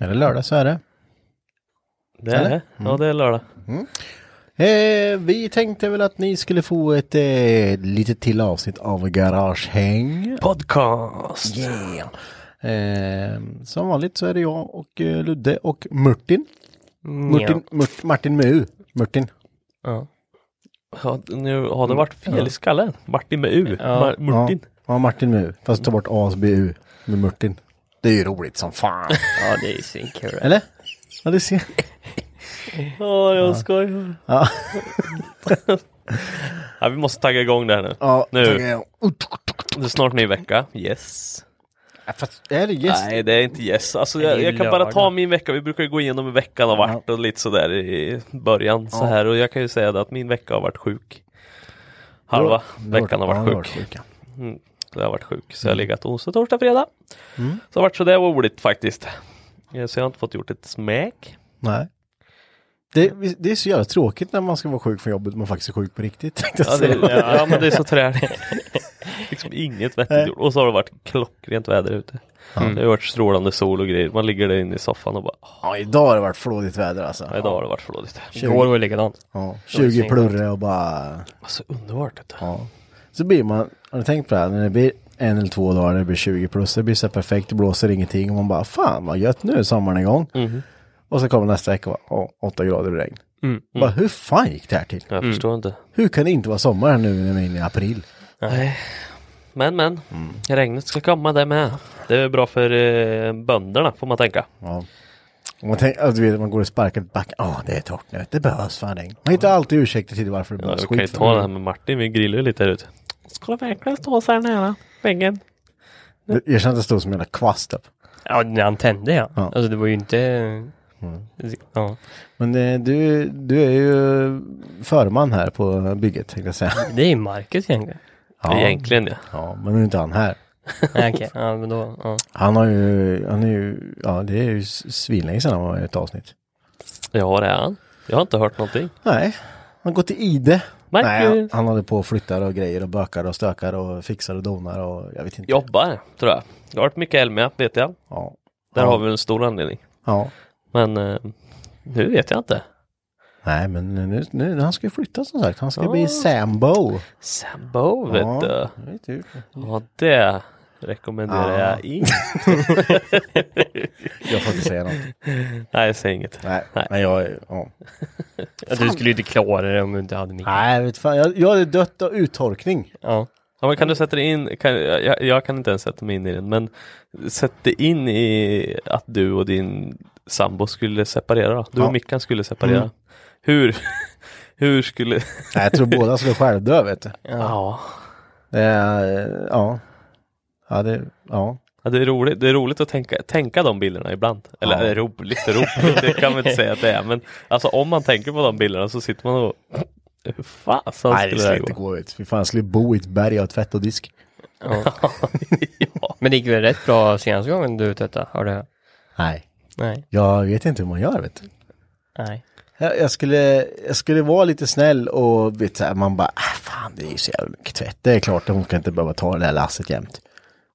Är det lördag så är det. Det är Eller? det. Ja, det är lördag. Eh, vi tänkte väl att ni skulle få ett eh, litet till avsnitt av Garagehäng. Podcast! Yeah. Eh, som vanligt så är det jag och eh, Ludde och Murtin. Murtin, Murt, Martin Mu. Murtin. Ja. Ja, nu har det varit fel i skallen. Martin med U. Mar- Martin. Ja, ja, Martin Mu. Fast ta bort A och så blir U med Murtin. Det är ju roligt som fan. Ja, det är svinkul. Eller? Ja, det ser Ja, jag skojar. Ja. Ja, vi måste tagga igång det här nu. Ja, Nu. jag. Det är snart ny vecka. Yes. Ja, Fast är det yes? Nej, det är inte yes. Alltså, jag, ju jag kan bara ta min vecka. Vi brukar ju gå igenom hur veckan har varit och lite sådär i början så här. Och jag kan ju säga det att min vecka har varit sjuk. Halva veckan har Ja, varit sjuk. sjuk. Mm, så jag har varit sjuk. Så jag har legat onsdag, torsdag, fredag. Så det har varit sådär roligt faktiskt. Eh, Så jag har inte fått gjort ett smäck. Nej. Det, det är så jävla tråkigt när man ska vara sjuk från jobbet man faktiskt är sjuk på riktigt. Ja, det, ja men det är så träligt. liksom inget vettigt gjort. Och så har det varit klockrent väder ute. Det har varit strålande sol och grejer. Man ligger där inne i soffan och bara, Ja, idag har det varit flådigt väder alltså. ja, idag har det varit flådigt. Igår var det likadant. Ja, 20 plurre och bara... Alltså underbart. Ja. Så blir man, har du tänkt på det här? När det blir en eller två dagar, det blir 20 plus, det blir så perfekt, det blåser ingenting och man bara fan vad gött, nu är sommaren igång. Och så kommer nästa vecka och bara, åh, 8 grader och regn. Mm. Bara, hur fan gick det här till? Jag förstår inte. Hur kan det inte vara sommar nu när vi är inne i april? Nej. Men men, regnet ska komma det med. Det är bra för eh, bönderna får man tänka. Ja. Och man, tänker, alltså, du vet, man går och sparkar ett back. Ja, det är torrt nu. Det behövs fan regn. Man hittar alltid ursäkter till varför det Ja, behövs vi kan ju skit. ta det här med Martin, vi grillar ju lite här ute. Ska det verkligen stå så här nära väggen? Det- Jag kände att det stod som en jävla kvast upp. Ja, när han tände ja. Ja. Alltså det var ju inte... Ja, Men eh, du, du är ju förman här på bygget, tänkte jag säga. det är ju Marcus egentligen. Ja. Egentligen ja. Ja, men nu är inte han här. Nej, Okej, ja men då, ja. Han har ju, han är ju, ja det är ju svinlänge sedan han var i ett avsnitt. Ja det är han. Jag har inte hört någonting. Nej, han går till Ide. Marcus. Nej, han, håller på och flyttar och grejer och bökar och stökar och fixar och donar och jag vet inte. Jobbar, tror jag. Det har varit mycket Elmia, vet jag. Ja. Där ja. har vi en stor anledning. Ja. Men eh, nu vet jag inte. Nej, men nu, nu, han ska ju flytta som sagt. Han ska Ja. bli Sambo. Sambo, vet ja, du. Ja, det rekommenderar Ja. jag inte. Jag får inte säga något. Nej, jag säger inget. Nej, Nej. men jag, ja. Ja, Du skulle ju inte klara det om du inte hade mick. Nej, jag vet fan. Jag, jag hade dött av uttorkning. Ja. Ja, men kan du sätta dig in, kan, jag, jag kan inte ens sätta mig in i den, men sätt dig in i att du och din sambo skulle separera då. Du Ja. och Mickan skulle separera. Mm. Hur, hur skulle... Nej, jag tror båda skulle självdö, vet du. Ja. Är, eh, ja. Ja, det, ja. Ja, det, är roligt, det är roligt att tänka, tänka de bilderna ibland. Eller Ja. är roligt och roligt, det kan man inte säga att det är. Men alltså om man tänker på de bilderna så sitter man och hur fasen Nej, det skulle inte gå? ut. Fy fan, jag skulle bo i ett berg av tvätt och disk. ja. Men det gick väl rätt bra senaste gången du tvättade? Har det? Nej, Nej. jag vet inte hur man gör vet du. Nej. Jag, jag, skulle, jag skulle vara lite snäll och vet, så här, man bara, äh, fan det är ju så jävla mycket tvätt. Det är klart att hon ska inte behöva ta det här lasset jämt.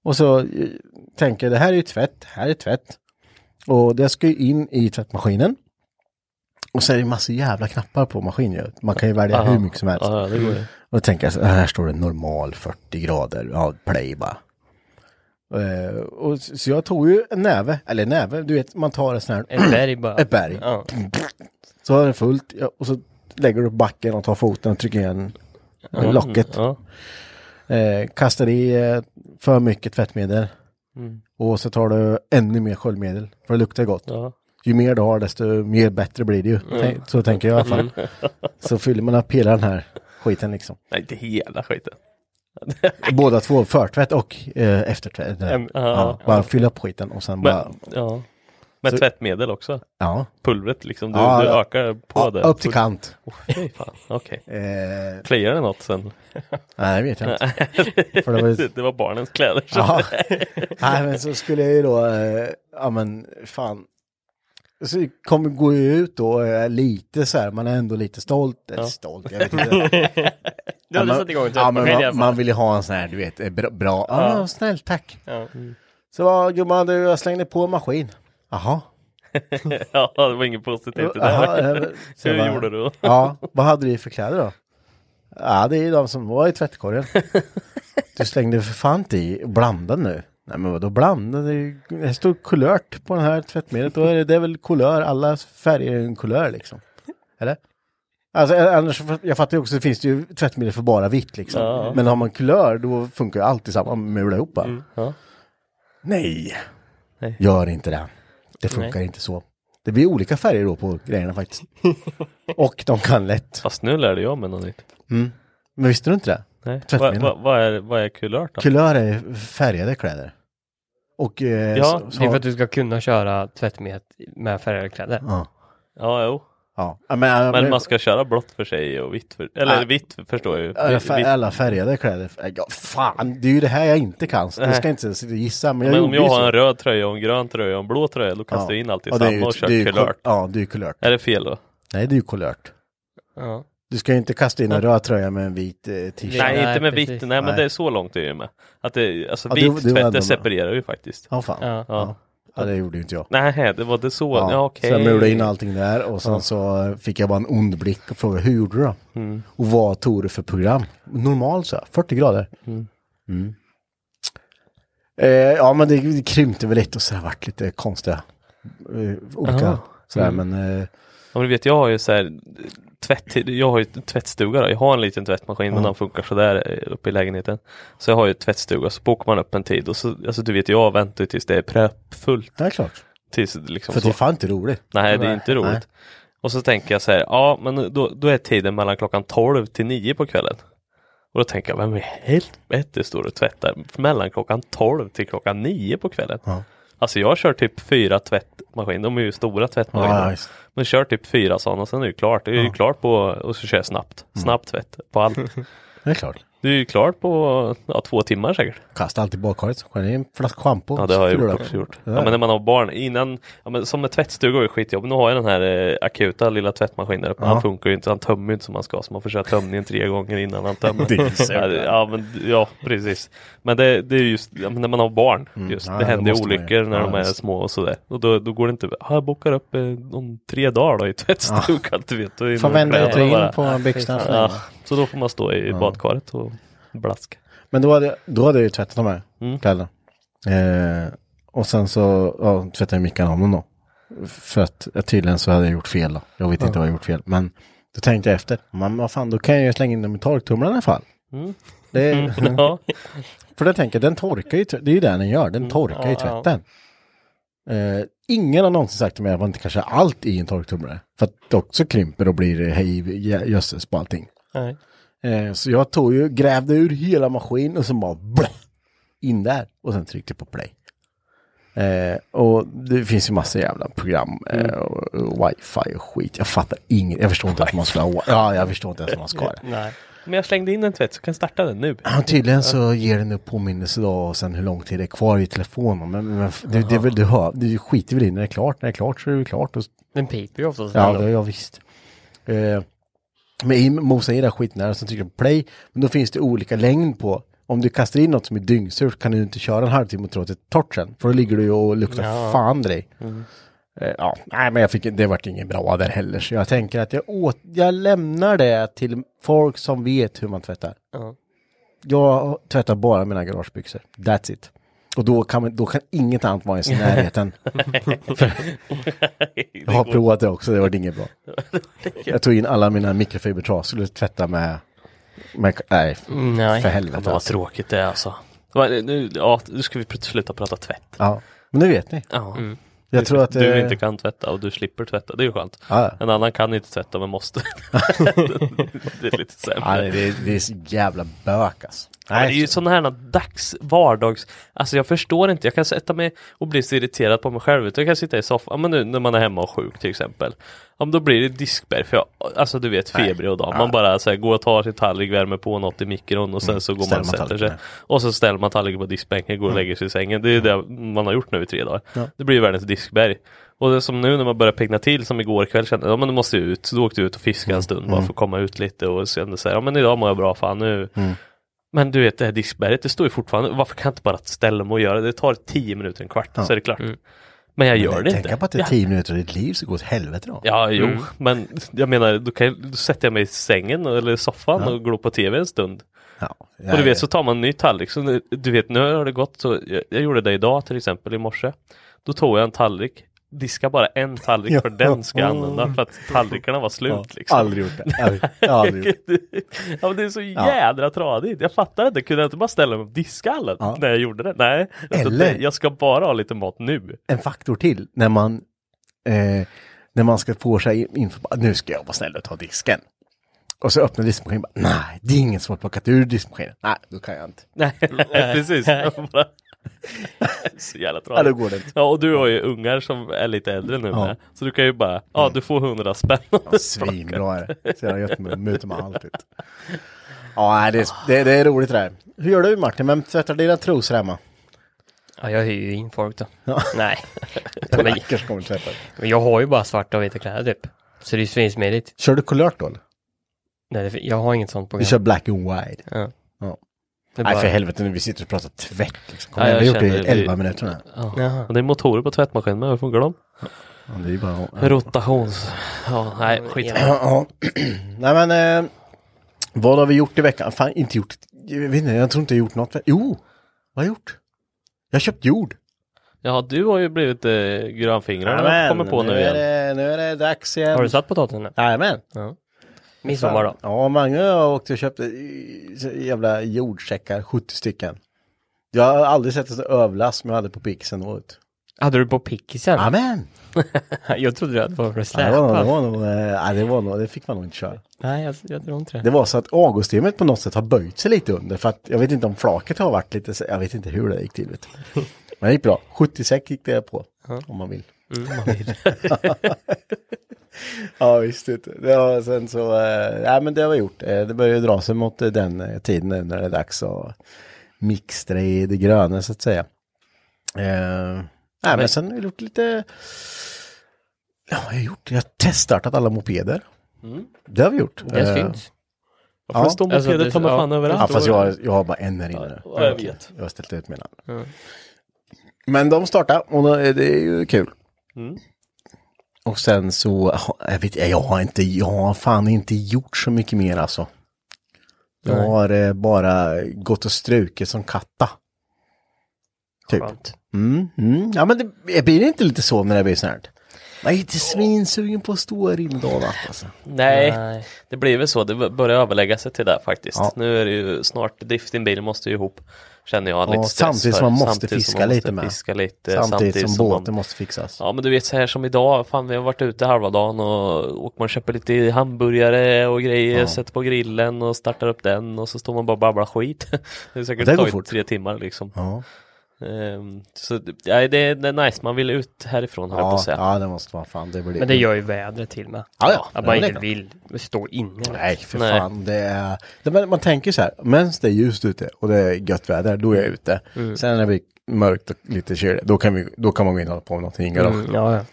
Och så eh, tänker jag, det här är ju tvätt, här är tvätt. Och det ska ju in i tvättmaskinen. Och så är det massor jävla knappar på maskinen. ju. Man kan ju välja Aha. hur mycket som helst. Ja, det går ju. Och då tänker jag, så, här står det normal 40 grader, ja play bara. Eh, och, så jag tog ju en näve, eller näve, du vet man tar en sån här, Ett berg bara. ett berg. Ja. Så har det fullt ja, och så lägger du på backen och tar foten och trycker igen eh, locket. Ja. Eh, kastar i för mycket tvättmedel. Mm. Och så tar du ännu mer sköljmedel. För det luktar gott. Ja. Ju mer du har desto mer bättre blir det ju. Tänk- Så tänker jag i alla fall. Så fyller man upp hela den här skiten liksom. Nej, inte hela skiten. Båda två, förtvätt och eh, eftertvätt. Ja, bara fylla upp skiten och sen bara, Men, ja. Med Så- tvättmedel också. ja. Pulvret liksom, du, Ja, du ökar på ja det. upp till kant. Oh, okej. Eh, Kliar det något sen? nej, det vet jag inte. Det var det var barnens kläder. Så. Ja. Nej, men så skulle jag ju då, eh, ja men fan. Så kommer gå ut då är lite så här, man är ändå lite stolt. Eller Ja. stolt, jag vet inte. Du hade man, satt igång ja, men man, man vill ju ha en sån här, du vet, eh, bra, bra. Ja, Ja. snäll, tack. Ja. Så var gumman, du, jag slängde på en maskin. Jaha. ja, det var inget positivt i det. Så Hur bara, gjorde du? Ja, vad hade du för kläder då? Ja, det är ju de som var i tvättkorgen. Du slängde för fan inte i, blanda nu. Nej men vadå blanda? Det, står kulört på den här tvättmedlet. Då är det, det är väl kulör, alla färger är en kulör liksom. Eller? Alltså annars, jag fattar ju också, det finns ju tvättmedel för bara vitt liksom. Ja. Men har man kulör då funkar ju allt tillsammans, mula ihop bara. Ja. Nej. Nej. Gör inte det. Det funkar inte så. Det blir olika färger då på grejerna faktiskt. Och de kan lätt. Fast nu lärde jag mig något nytt. Men visste du inte det? Nej. Vad va, vad är, vad är kulört då? Kulör är färgade kläder. Och... Eh, Ja, så, så, Det är för att du ska kunna köra tvättmedel med färgade kläder. Ja. Ja, jo. Ja. Men, Men man ska köra blått för sig och vitt för... Eller Ja. vitt förstår jag ju. alla, fär, alla färgade kläder. Ja, fan, det är ju det här jag inte kan. Så Nej. ska inte sitta och gissa. Men jag Men om jag har så. en röd tröja och en grön tröja och en blå tröja, då kastar jag in allt i samma ju- och kör det är ju kulört. Ja, det är ju kulört. Är det fel då? Nej, det är ju kulört. Ja. Du ska ju inte kasta in en röd tröja med en vit eh, t-shirt. Nej, inte med vitt. Nej, men det är så långt är jag med. Att det, alltså Ja, vit du- du tvätt, det separerar ju faktiskt. Ja, fan. Ja. Ja. Ja, det gjorde ju inte jag. Nej, det var det så. Ja, okej. Så jag mulade in allting där och sen så fick jag bara en ond blick och frågade hur gjorde du då? Mm. Och vad tog du för program? Normalt så, 40 grader. Mm. Mm. Eh, ja men det, det krympte väl lite och så har varit lite konstiga eh, olika Aha. sådär Mm. men eh, Ja, men du vet, jag har ju så här tvätt, jag har ju en tvättstuga då. Jag har en liten tvättmaskin men Ja. den funkar sådär eh, uppe i lägenheten. Så jag har ju tvättstuga, så bokar man upp en tid och så, alltså du vet, jag väntar tills det är preppfullt. Det är klart. Tills liksom För så. det är fan inte roligt. Nej, det är inte roligt. Nej. Och så tänker jag så här, ja men då, då är tiden mellan klockan 12 till 9 på kvällen. Och då tänker jag, vem i helvete står och tvättar mellan klockan 12 till klockan 9 på kvällen? Ja. Alltså jag kör typ fyra tvättmaskiner, de är ju stora tvättmaskiner. Just. Men kör typ fyra sådana och sen är det klart. Det är ju Ja. Klart på, och så kör jag snabbt. Snabb tvätt på allt. Det är klart. Det är ju klart på ja, två timmar säkert. Kasta allt i badkaret, skölj in en flaska schampo. Ja det har jag gjort du också gjort. Det Ja men när man har barn innan, ja, men som med tvättstuga är det skitjobb. Nu har jag den här eh, akuta lilla tvättmaskinen där uppe. Ja. Han funkar ju inte, han tömmer ju inte som han ska. Så man får köra tömningen tre gånger innan han tömmer. Det ja, det- ja, men, ja precis. Men det, det är just ja, när man har barn. Just, Mm. Ja, det det händer ju. olyckor när Ja, de är små och sådär. Och då, då går det inte, ja, jag bokar upp eh, om tre dagar då i tvättstugan. Du vet, det Får vända ut och in på byxorna. Så Ja, då får man stå i badkaret och blaska. Men då hade, då hade jag ju tvättat de här Mm. kläderna. Eh, och sen så ja, tvättade jag Mickan om dem då. För att eh, tydligen så hade jag gjort fel då. Jag vet inte vad jag gjort fel. Men då tänkte jag efter. Men vad fan, då kan jag ju slänga in dem i torktumlaren i alla fall. Mm. Det är, Ja, för det tänker jag, den torkar ju, det är ju det den gör, den torkar ju Ja, ja. tvätten. Eh, ingen har någonsin sagt till mig att man inte kan köra allt i en torktumlare. För att det också krymper och blir hej jö- jösses på allting. Nej. Eh, så jag tog ju, grävde ur hela maskinen och så bara blä, in där och sen tryckte på play. Eh, och det finns ju massa jävla program eh, och, och wifi och skit. Jag fattar inget. Jag förstår inte hur man ska ha Ja, jag förstår inte ens hur man ska ha det. Nej. Men jag slängde in en tvätt så kan jag starta den nu. Ja, tydligen så ger den upp påminnelse då och sen hur lång tid det är kvar i telefonen. Men, men det, det, är väl, du, hör, du skiter väl i när det är klart. När det är klart så är det klart. Och, Den piper ju oftast. ja, det, ja, visst. Eh, men i mosa i där och sen trycker du på play. Men då finns det olika längd på. Om du kastar in något som är dyngsurt kan du inte köra en halvtimme och tro att det är torrt sen. För då ligger du ju och luktar Ja. fan dig. Eh, ja, nej men jag fick, det vart inget bra där heller. Så jag tänker att jag, åt, jag lämnar det till folk som vet hur man tvättar. Ja. Jag tvättar bara mina garagebyxor. That's it. Och då kan, man, då kan inget annat vara i sin närheten. Jag har provat det också, det var inget bra. Jag tog in alla mina mikrofibertrasor och skulle tvätta med, med nej, Mm, Nej. för helvete. vad Alltså. tråkigt det är alltså. Nu, ja, nu ska vi sluta prata tvätt. Ja, men nu vet ni. Ja. Jag tror att du eh, inte kan tvätta och du slipper tvätta, det är ju skönt. Ja, En annan kan inte tvätta men måste. det är lite sämre. ja, det, är, det är så jävla bök alltså. Ja, men det är ju sådana här dags, vardags, alltså jag förstår inte, jag kan sätta mig och bli så irriterad på mig själv. Jag kan sitta i soffan, ja, men nu när man är hemma och sjuk till exempel. Ja, men då blir det diskberg, för jag, alltså du vet febrig och dag. Man bara så här, går och tar sin tallrik, värmer på något i mikron och sen så går ställer man och sätter sig. Och så ställer man tallriken på diskbänken, går och lägger sig i sängen. Det är det man har gjort nu i tre dagar. Det blir ju världens diskberg. Och det är som nu när man börjar pigna till, som igår kväll kände jag, ja men nu måste ut. Så då åkte jag ut och fiskade en stund bara för att komma ut lite och kände så här, ja men idag mår jag bra, fan nu. Men du vet det här diskberget, det står ju fortfarande, varför kan jag inte bara ställa mig och göra det? Det tar tio minuter, en kvart, så är det klart. Men jag gör det Tänk inte. på att det är Ja. tio minuter av ditt liv så går åt helvete då. Ja, jo, men jag menar, då, kan jag, då sätter jag mig i sängen eller i soffan och glor på tv en stund. Ja, Och du vet så tar man en ny tallrik. Så du vet nu har det gått så. Jag, jag gjorde det idag till exempel i morse. Då tog jag en tallrik. Diska bara en tallrik Ja. för den ska jag använda för att tallrikarna var slut. Ja, liksom. Aldrig gjort det. Aldrig, aldrig gjort det. ja, men det är så jädra tradigt. Jag fattar inte. Kunde jag inte bara ställa mig och diska alla Ja. när jag gjorde det? Nej, Eller- jag ska bara ha lite mat nu. En faktor till när man eh, när man ska få sig inför, nu ska jag vara snäll och ta disken. Och så öppnar diskmaskinen nej, det är ingen som har plockat ur diskmaskinen. Nej, då kan jag inte. Nej, precis. Så jävla Ja, då tradigt. går det inte. Ja, och du har ju ungar som är lite äldre nu Ja. med. Så du kan ju bara, ja du får hundra spänn. Ja, Svinbra är det. Så jävla gött med möter man alltid. Ja, det, är, det, det är roligt det där. Hur gör du Martin? Vem tvättar dina trosor hemma? Ja, jag hyr ju in folk då. Ja. Nej. Ja, Rackars kommer tvätta. men jag har ju bara svarta och vita kläder typ. Så det är svinsmidigt. Kör du kulört då eller? Nej, det, jag har inget sånt Vi program. kör black and white. Ja. Ja. Är Nej bara- för helvete nu, vi sitter och pratar tvätt liksom. Kom Ja, jag vi har gjort det känner i det- 11 minuter nu. Och det är motorer på tvättmaskinen, men hur funkar de? Ja, det är bara... Rotations... Ja, nej, skit. Ja, ja. Nej men, eh, vad har vi gjort i veckan? Fan, inte gjort, jag vet inte, jag tror inte jag gjort något. Jo, vad har jag gjort? Jag har köpt jord. Ja, du har ju blivit eh, grönfingrarna kommer på nu igen. det, nu är det dags igen. Har du satt potatisen? Jajamän. Ja. Midsommar då? Ja, Mange har åkt och köpt eh, jävla jordsäckar, 70 stycken. Jag har aldrig sett sån överlast som jag hade på Pixen åt. Hade du på pickisen? Amen! jag trodde att det var för Ja, det var nog, det släpa. var nog, eh, ja, det var nog, det fick man nog inte köra. Nej, jag, jag tror inte det. Det var så att avgassystemet på något sätt har böjt sig lite under för att jag vet inte om flaket har varit lite, jag vet inte hur det gick till. Men det gick bra. 70 säck gick det på. Om man vill. Mm, man vill. Ja visst. vet du. Det var sen så, eh, ja men det har vi gjort. Eh, det börjar ju dra sig mot eh, den eh, tiden nu när det är dags att mixtra i det gröna så att säga. Eh, nej men sen har vi gjort lite, ja vad har jag gjort? Jag har teststartat alla mopeder. Det har vi gjort. Det Eh, syns. Varför Ja. står Alltså, mopeder det- ta mig ja. fan överallt? Ja, fast jag, jag har bara en här inne. Ja, jag vet. Jag har ställt ut mina. Mm. Men de startar och då är det ju kul. Mm. Och sen så, jag vet jag har inte, jag har fan inte gjort så mycket mer alltså. Jag Nej. har eh, bara gått och strukit som katta. Typ. Skönt. Mm, mm. Ja men det blir det inte lite så när det blir så här? Man är inte svinsugen på att stå här och natt alltså. Nej, Nej. det blir väl så. Det börjar överlägga sig till det faktiskt. Ja. Nu är det ju snart, drift din bil måste ju ihop. Känner jag Ja, lite stress samtidigt som man måste Samtidigt som fiska man måste lite med. Fiska lite, Samtidigt, som, man- båten måste fixas. Ja men du vet så här som idag, fan vi har varit ute halva dagen och, och man köper lite hamburgare och grejer, Ja. sätter på grillen och startar upp den och så står man bara och babblar skit. Det är säkert Det går fort. tre timmar liksom. Ja, så ja, det, är- det är nice, man vill ut härifrån höll jag på ja, att säga. ja, det måste vara fan. Det blir... Men det gör ju vädret till med. Ja, ja. Att man Ja, inte klart. vill stå inne. Nej, för Nej. fan. Det är... det, man, man tänker så här, medan det är ljust ute och det är gött väder, då är jag ute. Mm. Sen när det blir mörkt och lite kyligt, då kan, vi, då kan man gå in och hålla på med någonting. Mm, ja, ja.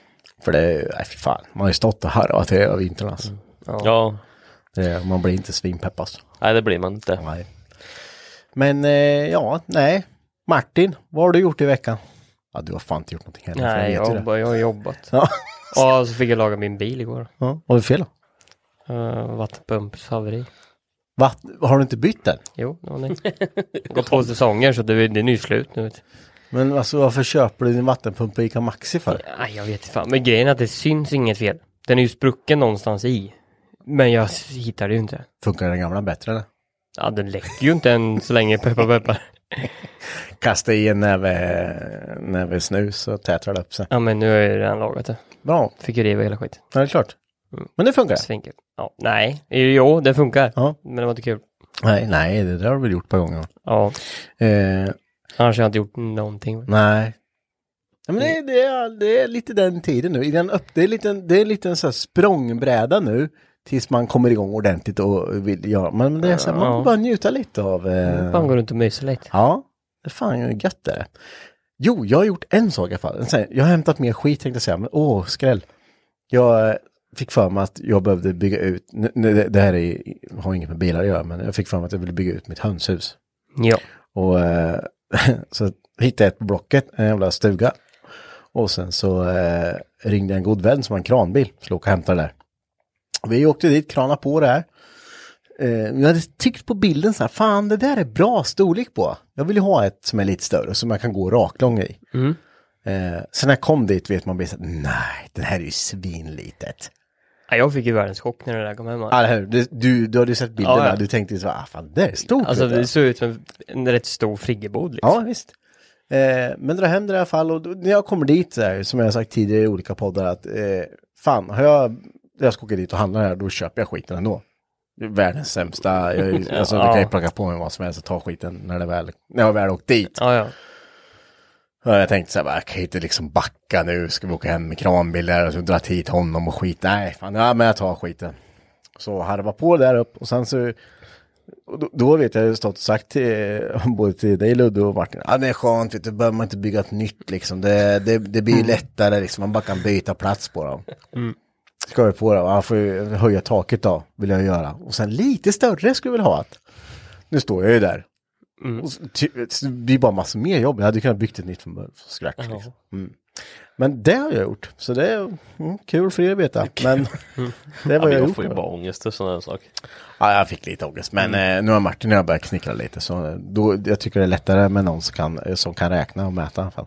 För det är, nej fy fan, man har ju stått och harvat hela vintern alltså. Ja, Det man blir inte svinpepp alltså. nej det blir man inte. Nej. Men eh, ja, nej. Martin, vad har du gjort i veckan? Ja, du har fan inte gjort någonting heller. Nej, jag jag, jag har jobbat. Ja. Och så fick jag laga min bil igår. ja. Vad det fel då? Uh, Vattenpumpshaveri. Va? Har du inte bytt den? Jo, det. Det har gått två säsonger så det, är- det är nyslut nu. Men alltså varför köper du din vattenpump på Ica Maxi för? Nej, jag vet inte fan. Men grejen är att det syns inget fel. Den är ju sprucken någonstans i. Men jag hittar det ju inte. Funkar den gamla bättre eller? Ja, den läcker ju inte än så länge, peppar peppar. Kasta i en näve, näve snus och tätrar det upp sig. Ja, men nu har jag ju redan lagat det. Bra, Fick ju riva hela skiten. ja, det är klart. Mm. Men det funkar? Svinkul. Ja, nej, jo, det funkar. Ja. Men det var inte kul. Nej, nej, det där har väl gjort ett par gånger. Ja, Eh, annars har jag inte gjort någonting. nej. Ja, men det, det, är, det är lite den tiden nu. I den upp, det är lite, det är lite en sån här språngbräda nu. Tills man kommer igång ordentligt och vill göra. Men det är så här, man Ja. får bara njuta lite av... Eh, Man går runt och myser lite. Ja, det är fan gött är det. Jo, jag har gjort en sak i alla fall. Jag har hämtat mer skit tänkte jag säga, men åh, skräll. Jag eh, fick för mig att jag behövde bygga ut, nu, det- här är, har inget med bilar att göra, men jag fick för mig att jag ville bygga ut mitt hönshus. Ja. Och eh, så hittade jag ett på Blocket, en jävla stuga. Och sen så eh, ringde en god vän som har en kranbil, så och hämtade det där. Vi åkte dit, krana på det här. Eh, jag hade tyckt på bilden så här, fan det där är bra storlek på. Jag vill ju ha ett som är lite större, som man kan gå raklång i. Mm. Eh, sen när jag kom dit vet man blir så här, nej, den här är ju svinlitet. Ja, Jag fick ju världens chock när det där kom hem. Hur? Du, du, du hade ju sett bilderna, Ja, ja. du tänkte så ah, fan det är stort. Alltså du. det såg ut som en, rätt stor friggebod liksom. Ja, visst. Eh, men dra hem det i alla fall och när jag kommer dit så här, som jag har sagt tidigare i olika poddar att eh, fan, har jag, jag ska åka dit och handla här, då köper jag skiten ändå. Världens sämsta, jag, alltså du kan ju plocka på mig vad som helst och ta skiten när, det väl, när jag väl åkt dit. Ja, ja. Jag tänkte så här, jag kan ju inte liksom backa nu, ska vi åka hem med kranbil där och så dra hit honom och skit. Nej, fan, ja, men jag tar skiten. Så harva på där upp och sen så då, då vet jag, jag stått och sagt till både till dig Ludde och Martin, ja det är skönt, vet du, behöver man inte bygga ett nytt liksom. Det, det, det blir ju lättare liksom, man bara kan byta plats på dem. Ska vi på det, man får ju höja taket då, vill jag göra. Och sen lite större skulle jag vilja ha att. Nu står jag ju där. Ty, det blir bara massor mer jobb. Jag hade kunnat byggt ett nytt från scratch. Liksom. Mm. Men det har jag gjort, så det är mm, kul för er att veta. Men det Ja, var men jag jag gjort. får ju bara ångest och sådana saker. Ja, jag fick lite ångest. Men eh, nu har Martin och jag börjat knickra lite. Så då, jag tycker det är lättare med någon som kan, som kan räkna och mäta i alla fall.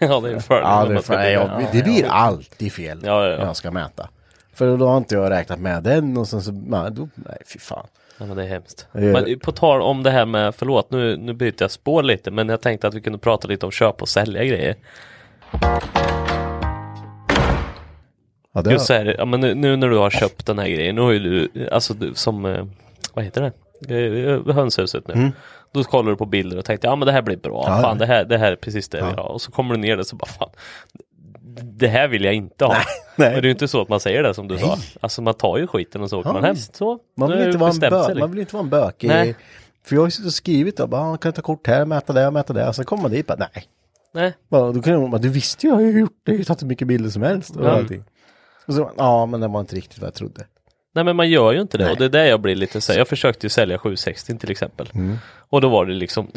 Ja, det är en fördel. Ja, det, ska för, jag, det blir alltid fel Ja, ja, ja. när jag ska mäta. För då har inte jag räknat med den och sen så, nej, då, nej fy fan. Ja, men det är hemskt. Det är- Men på tal om det här med, förlåt nu, nu byter jag spår lite, men jag tänkte att vi kunde prata lite om köpa och sälja grejer. Ja, det, Just så här, ja, men nu, nu när du har köpt den här grejen, nu har ju du, alltså du, som, eh, vad heter det, hönshuset nu. Då kollar du på bilder och tänkte, ja men det här blir bra, Mm. Ja, fan det här, det här är precis det Ja. ha. Och så kommer du ner där så bara, fan, det här vill jag inte ha. nej. Men det är ju inte så att man säger det som du sa. Nej. Alltså man tar ju skiten och så åker Ja, man hem. Så, man, vill har inte vara en bö, sig, man vill inte vara en bök. I, Nej. för jag har ju suttit och skrivit då, bara, "Ah, kan jag ta kort här, mäta det, mäta det. Och sen kommer man dit bara, nej. Nej. Bara, då jag bara, du visste ju, jag har ju gjort det, jag har ju tagit hur mycket bilder som helst. Och allting. Och så, ja men det var inte riktigt vad jag trodde. Nej men man gör ju inte det Nej. och det är där jag blir lite så jag försökte ju sälja 760 till exempel. Mm. Och då var det liksom,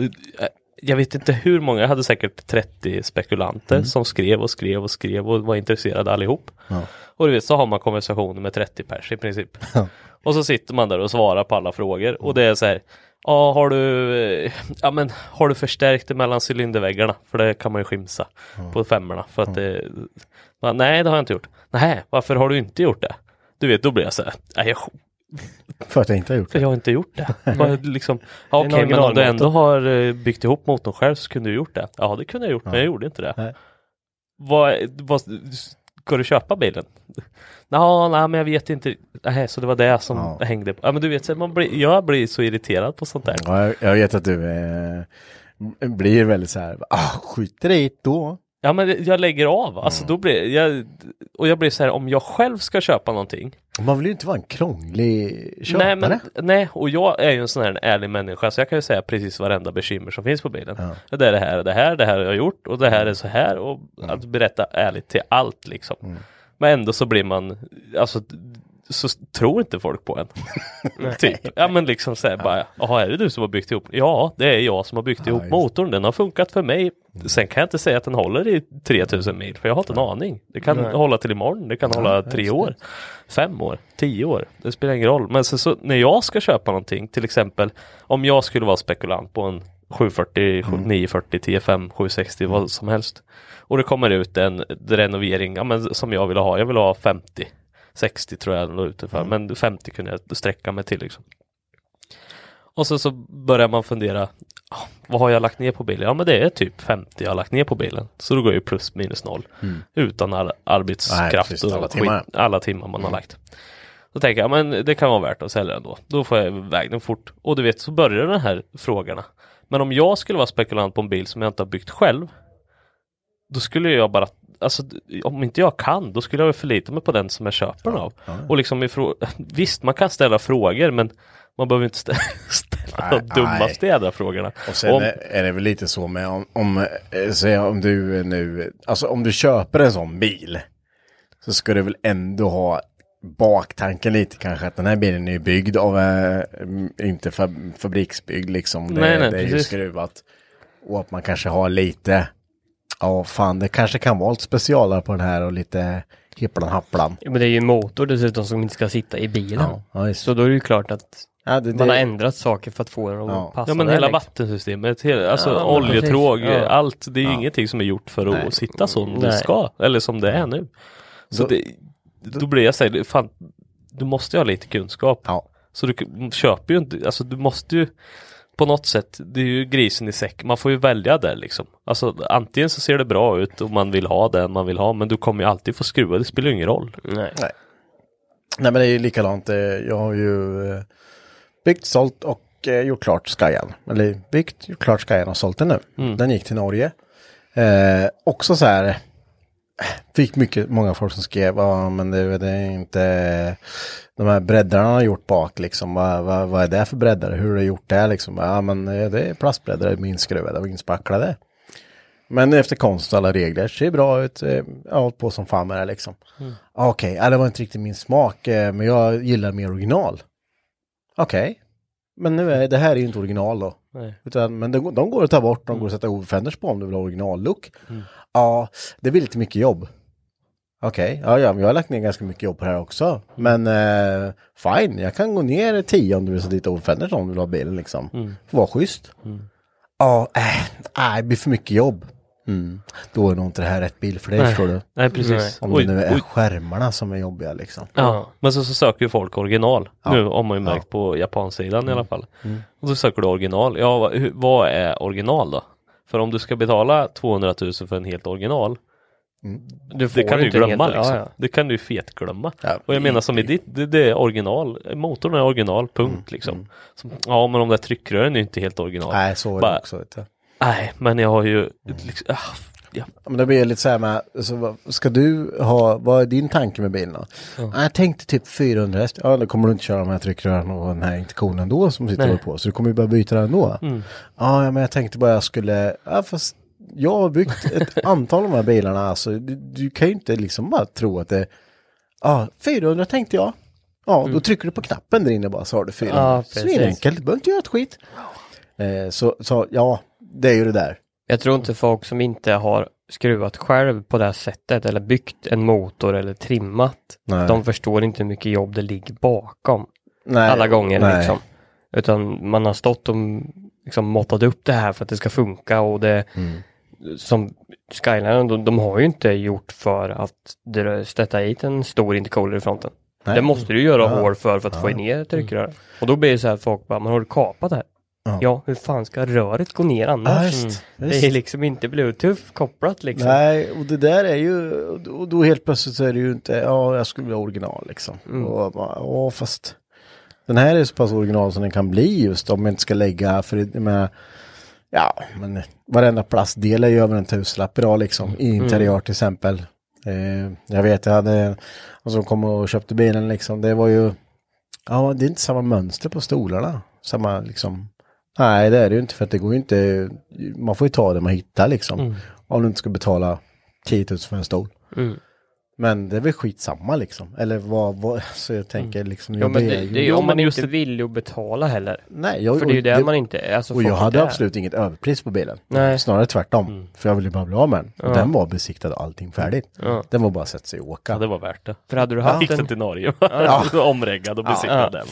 jag vet inte hur många, jag hade säkert 30 spekulanter Mm. som skrev och skrev och skrev och var intresserade allihop. Ja. Och du vet så har man konversationer med 30 pers i princip. Ja. Och så sitter man där och svarar på alla frågor och det är så här, ja har du, eh, ja men har du förstärkt det mellan cylinderväggarna? För det kan man ju skimsa på femmorna för att det, nej det har jag inte gjort. Nej, varför har du inte gjort det? Du vet, då blir jag så här, nej, jag, För att jag inte har gjort För det. jag har inte gjort det. Bara liksom, ja, Okej, men om du ändå har eh, byggt ihop motorn själv så kunde du gjort det. Ja, det kunde jag gjort, men jag gjorde inte det. Nej. Vad, vad, ska du köpa bilen? Nå, nej, men jag vet inte. Nej, så det var det som Ja. hängde på. Ja, men du vet, så man blir, jag blir så irriterad på sånt där. Ja, jag, jag vet att du eh, blir väldigt så här, ah, skiter i det då. Ja, men jag lägger av. Alltså, Mm. då blir jag, och jag blir så här, om jag själv ska köpa någonting. Man vill ju inte vara en krånglig köpare. Nej, men, nej, och jag är ju en sån här ärlig människa så jag kan ju säga precis varenda bekymmer som finns på bilen. Ja. Det är det här, det här, det här har jag gjort och det här är så här och Mm. att berätta ärligt till allt liksom. Men ändå så blir man, alltså så tror inte folk på en. typ. Ja men liksom såhär bara, jaha är det du som har byggt ihop? Ja det är jag som har byggt ihop just motorn, den har funkat för mig. Sen kan jag inte säga att den håller i 3000 mil för jag har inte en aning. Det kan Nej. hålla till imorgon, det kan hålla tre år, fem år, tio år. Det spelar ingen roll. Men så, så, när jag ska köpa någonting, till exempel om jag skulle vara spekulant på en 740, 940, 105, 760, vad som helst. Och det kommer ut en renovering ja, men, som jag vill ha. Jag vill ha 50. 60 tror jag den låg ute för, men 50 kunde jag sträcka mig till liksom. Och så, så börjar man fundera, ah, vad har jag lagt ner på bilen? Ja men det är typ 50 jag har lagt ner på bilen. Så då går ju plus minus noll. Utan all arbetskraft Nej, precis, och alla skit- timmar. alla timmar man har lagt. Då tänker jag, men det kan vara värt att sälja den då. Då får jag iväg den fort. Och du vet, så börjar den här frågorna. Men om jag skulle vara spekulant på en bil som jag inte har byggt själv. Då skulle jag bara, alltså om inte jag kan, då skulle jag väl förlita mig på den som jag köper den av. Och liksom ifrå- visst, man kan ställa frågor, men man behöver inte ställa, ställa Nej, de dummaste jädra frågorna. Och sen Om- är- är det väl lite så med om, om, eh, säg om du nu, alltså om du köper en sån bil. Så ska du väl ändå ha baktanken lite kanske att den här bilen är byggd av, eh, inte fab, fabriksbyggd liksom. Det, Nej, nej, det är ju skruvat. Och att man kanske har lite, ja fan det kanske kan vara lite specialare på den här och lite hipplan happlan. Ja, Men det är ju en motor dessutom som inte ska sitta i bilen. Ja. Så då är det ju klart att Ja, det, man har det, ändrat saker för att få den att Ja. passa Ja men hela liksom. vattensystemet, hela, alltså Ja, oljetråg. Ja. allt. Det är ju Ja. ingenting som är gjort för att Nej. sitta som det Nej. ska. Eller som det är nu. Så Då- det, då blir jag såhär, fan, du måste ju ha lite kunskap. ja. Så du köper ju inte, alltså du måste ju på något sätt, det är ju grisen i säck, man får ju välja där liksom. Alltså antingen så ser det bra ut och man vill ha den man vill ha, men du kommer ju alltid få skruva, det spelar ju ingen roll. Nej. Nej men det är ju likadant. eh, Jag har ju eh, byggt, sålt och eh, gjort klart Skyan. Eller byggt, gjort klart Skyan och sålt den nu. Mm. Den gick till Norge. Eh, också så här. Fick mycket, många folk som skrev, ja men det, det är inte de här breddarna har gjort bak liksom. Vad, vad, vad är det för breddare? Hur har du gjort det liksom? Ja men eh, det är plastbreddare, och inspacklade. Men efter konst och alla regler, ser bra ut. eh, Jag har hållit på som fan med det liksom. Ah, Okej, ja, det var inte riktigt min smak, eh, men jag gillar mer original. Okej, men nu är det här är ju inte original då. Nej. Utan, men de, de går att ta bort, de går att sätta overfenders på om du vill ha originallook. Ja, det blir lite mycket jobb. Okej, ja, ja, men jag har lagt ner ganska mycket jobb på det här också. Men eh, fine, jag kan gå ner 10 om du vill sätta dit overfenders om du vill ha bilen liksom. Får vara schysst. Ja, äh, nej, det blir för mycket jobb. Mm. Då är nog inte det här rätt bil för dig, förstår du. Nej precis. Om det nu är skärmarna som är jobbiga liksom. Ja, men så, så söker ju folk original. Ja. Nu har man ju märkt på japansidan i alla fall. Och så söker du original. Ja, vad, är original då? För om du ska betala 200 000 för en helt original, Du får det kan du inte glömma helt- liksom. Ja, ja. Det kan du ju fetglömma. Ja. Och jag menar som i ditt, det, det är original. Motorn är original, punkt liksom. Som, ja, men de där tryckrören är ju inte helt original. Nej, så är det Bara- också. Vet du. Nej, men jag har ju liksom, ah, ja. Men det blir lite så här med, alltså, ska du ha, vad är din tanke med bilen då? Ja. Jag tänkte typ 400 häst. Ja, då kommer du inte köra de här tryckrören och den här interkonen då som sitter Nej. På. Så du kommer ju bara byta den ändå. Mm. Ja, ja, men jag tänkte bara jag skulle, ja fast jag har byggt ett antal av de här bilarna. Alltså, du, du kan ju inte liksom bara tro att det, ja, 400 tänkte jag. Ja, då trycker du på knappen där inne bara så har du 400. Ja, så precis. är det enkelt, du behöver inte göra ett skit. Eh, så, så ja, det är ju det där. Jag tror inte folk som inte har skruvat själv på det här sättet eller byggt en motor eller trimmat. Nej. De förstår inte hur mycket jobb det ligger bakom Nej, alla gånger nej. liksom. Utan man har stått och liksom måttat upp det här för att det ska funka och det Mm. som Skyline, de, de har ju inte gjort för att sätta hit en stor intercooler i fronten. Nej. Det måste du göra Ja. hål för, för att få ner tryckröret. Och då blir det så här, folk bara, man har kapat det här? Ja. Ja. hur fan ska röret gå ner Ja, annars? visst, Det visst. är liksom inte bluetooth kopplat liksom. Nej, och det där är ju, och då helt plötsligt så är det ju inte, ja jag skulle vilja original liksom. Och bara, ja fast den här är så pass original som den kan bli just om jag inte ska lägga, för det, med, ja men varenda plastdel är ju över en tusenlapp idag liksom, i interiör till exempel. Eh, jag vet, jag hade en som kom och köpte bilen liksom, det var ju, ja det är inte samma mönster på stolarna, samma liksom, nej det är det ju inte för att det går ju inte, man får ju ta det man hittar liksom. Om du inte ska betala 10 000 för en stol. Mm. Men det är väl skitsamma liksom. Eller vad, vad så jag tänker liksom. Ja men det, ju- det är ju om man inte det- vill att betala heller. Nej, jag, För det är ju och där man inte är. Alltså, Och jag hade absolut inget överpris på bilen. Nej. Snarare tvärtom. För jag ville bara bli av med den. Och Ja. den var besiktad och allting färdigt. Ja. Den var bara att sätta sig och åka. Ja, det var värt det. För hade du haft gick en, den till Norge. Ja. Omreggad och besiktad Ja. den.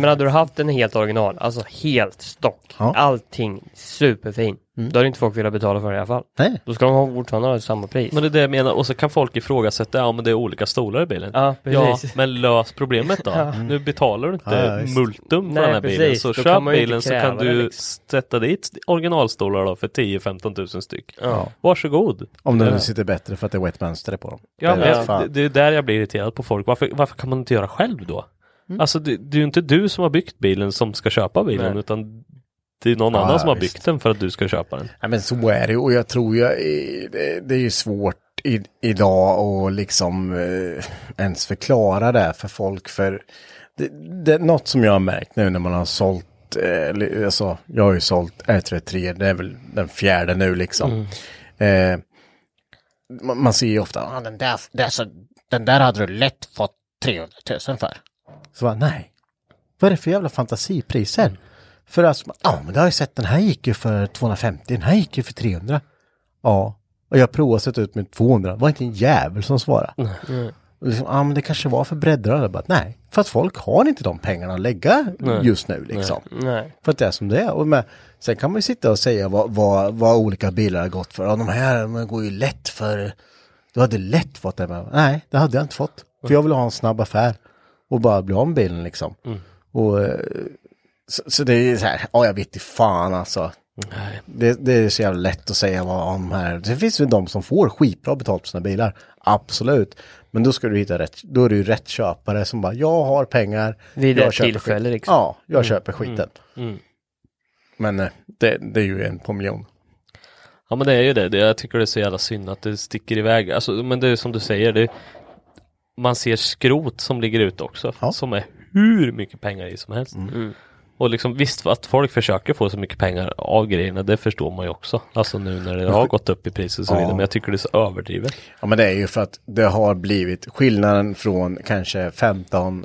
men hade du haft en helt original, alltså helt stock, Ja. allting superfin. Då hade inte folk velat betala för det i alla fall. Nej. Då ska de ha fortfarande ha samma pris. Men det är det jag menar, och så kan folk ifrågasätta, ja men det är olika stolar i bilen. Ja, Ja, precis. men lös problemet då. Ja. Nu betalar du inte Ja, visst. multum för Nej, den här bilen. precis. Så Då köp bilen så kan du liksom. sätta dit originalstolar då för 10-15 tusen styck. Ja. Varsågod. Om Ja. nu sitter bättre för att det är wet mönster på dem. Ja, Det det, är där jag blir irriterad på folk. Varför, varför kan man inte göra själv då? Alltså det, det är ju inte du som har byggt bilen som ska köpa bilen Nej. utan det är någon Ja, annan som har visst. byggt den för att du ska köpa den. Ja men så är det och jag tror ju, eh, det, är ju svårt i, idag att liksom eh, ens förklara det för folk för det, det är något som jag har märkt nu när man har sålt, eh, alltså jag har ju sålt R33, det är väl den fjärde nu liksom. Eh, man, man ser ju ofta, ah, den, där, det är så, den där hade du lätt fått 300 000 för. Så bara, nej. Vad är det för jävla fantasipriser? För alltså, ja men det har jag sett, den här gick ju för 250, den här gick ju för 300. Ja, och jag provade att sätta ut med 200, det var inte en jävel som svarade. Och liksom, ja men det kanske var för breddar, bara, nej, för att folk har inte de pengarna att lägga just nu liksom. Nej. För att det är som det är. Och med, sen kan man ju sitta och säga vad, vad, vad olika bilar har gått för. Ja, de här de går ju lätt för... Du hade lätt fått det. Men, nej, det hade jag inte fått. För jag vill ha en snabb affär. Och bara bli av med bilen liksom. Och, eh, så, så det är så här, ja jag vet fan alltså. Det, det är så jävla lätt att säga vad om här. Det finns ju de som får skitbra betalt på sina bilar. Absolut. Men då ska du hitta rätt, då är det ju rätt köpare som bara, jag har pengar. Vid jag köper tillfälle, skit. liksom. Ja, jag köper skiten. Mm. Men eh, det, det är ju en på miljon. Ja men det är ju det. Jag tycker det är så jävla synd att det sticker iväg. Alltså, men det är som du säger, det, man ser skrot som ligger ute också. Ja. Som är hur mycket pengar i som helst. Och liksom visst att folk försöker få så mycket pengar av grejerna, det förstår man ju också. Alltså nu när det har gått upp i pris och så Ja. vidare. Men jag tycker det är så överdrivet. Ja men det är ju för att det har blivit skillnaden från kanske 15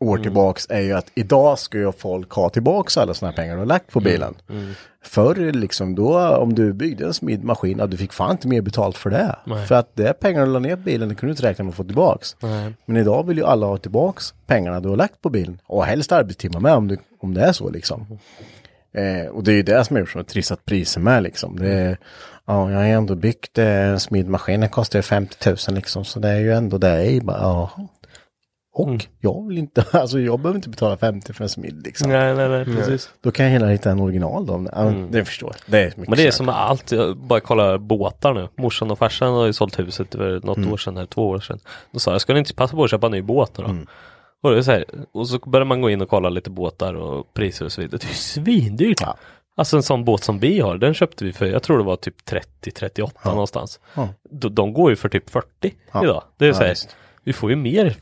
år tillbaks är ju att idag ska ju folk ha tillbaks alla sådana pengar du har lagt på bilen. Förr liksom då om du byggde en smidd maskin, ja, du fick fan inte mer betalt för det. Nej. För att det pengarna du la ner på bilen, det kunde du inte räkna med att få tillbaks. Nej. Men idag vill ju alla ha tillbaks pengarna du har lagt på bilen. Och helst arbetstimmar med om, du, om det är så liksom. Eh, och det är ju det som gjort som har trissat priser med liksom. Det är, ja, jag har ju ändå byggt eh, en smidmaskin, den kostar ju 50 000 liksom. Så det är ju ändå det i. bara, Ja. Och Mm. jag vill inte, alltså jag behöver inte betala 50 för en smid liksom. Nej, nej, nej, precis. Då kan jag hela hitta en original då. Ja, men Det förstår jag. Det är Mm. Men det är som med allt, jag bara kolla båtar nu. Morsan och farsan har ju sålt huset för något år sedan, eller två år sedan. Då sa jag, ska ni inte passa på att köpa en ny båt nu då? Och, det är så här, och så börjar man gå in och kolla lite båtar och priser och så vidare. Det är ju svindyrt. Ja. Alltså en sån båt som vi har, den köpte vi för, jag tror det var typ 30-38 någonstans. Ja. De, de går ju för typ 40 Ja. idag. Det är Ja, så här, vi får ju mer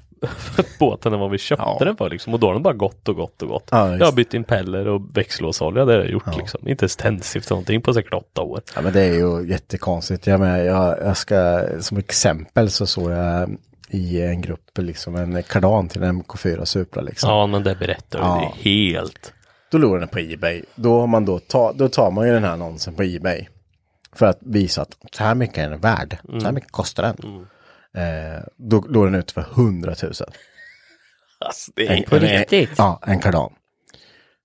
båten än vad vi köpte Ja. den för liksom. Och då har den bara gått och gått och gått. Ja, jag har bytt impeller och växellåsolja, det har jag gjort liksom. Inte ens tändstift någonting på säkert åtta år. Ja men det är ju jättekonstigt. Jag, menar, jag, jag ska, som exempel så såg jag i en grupp liksom en kardan till en MK4 Supra liksom. Ja, men det berättar Ja. ja. är helt. Då låg den på Ebay. Då, har man då, ta, då tar man ju den här annonsen på Ebay. För att visa att så här mycket är den värd. Så här mycket kostar den. Eh, då låg den ute för 100 000. Alltså, det En, är... På en, riktigt? Ja, en kardan.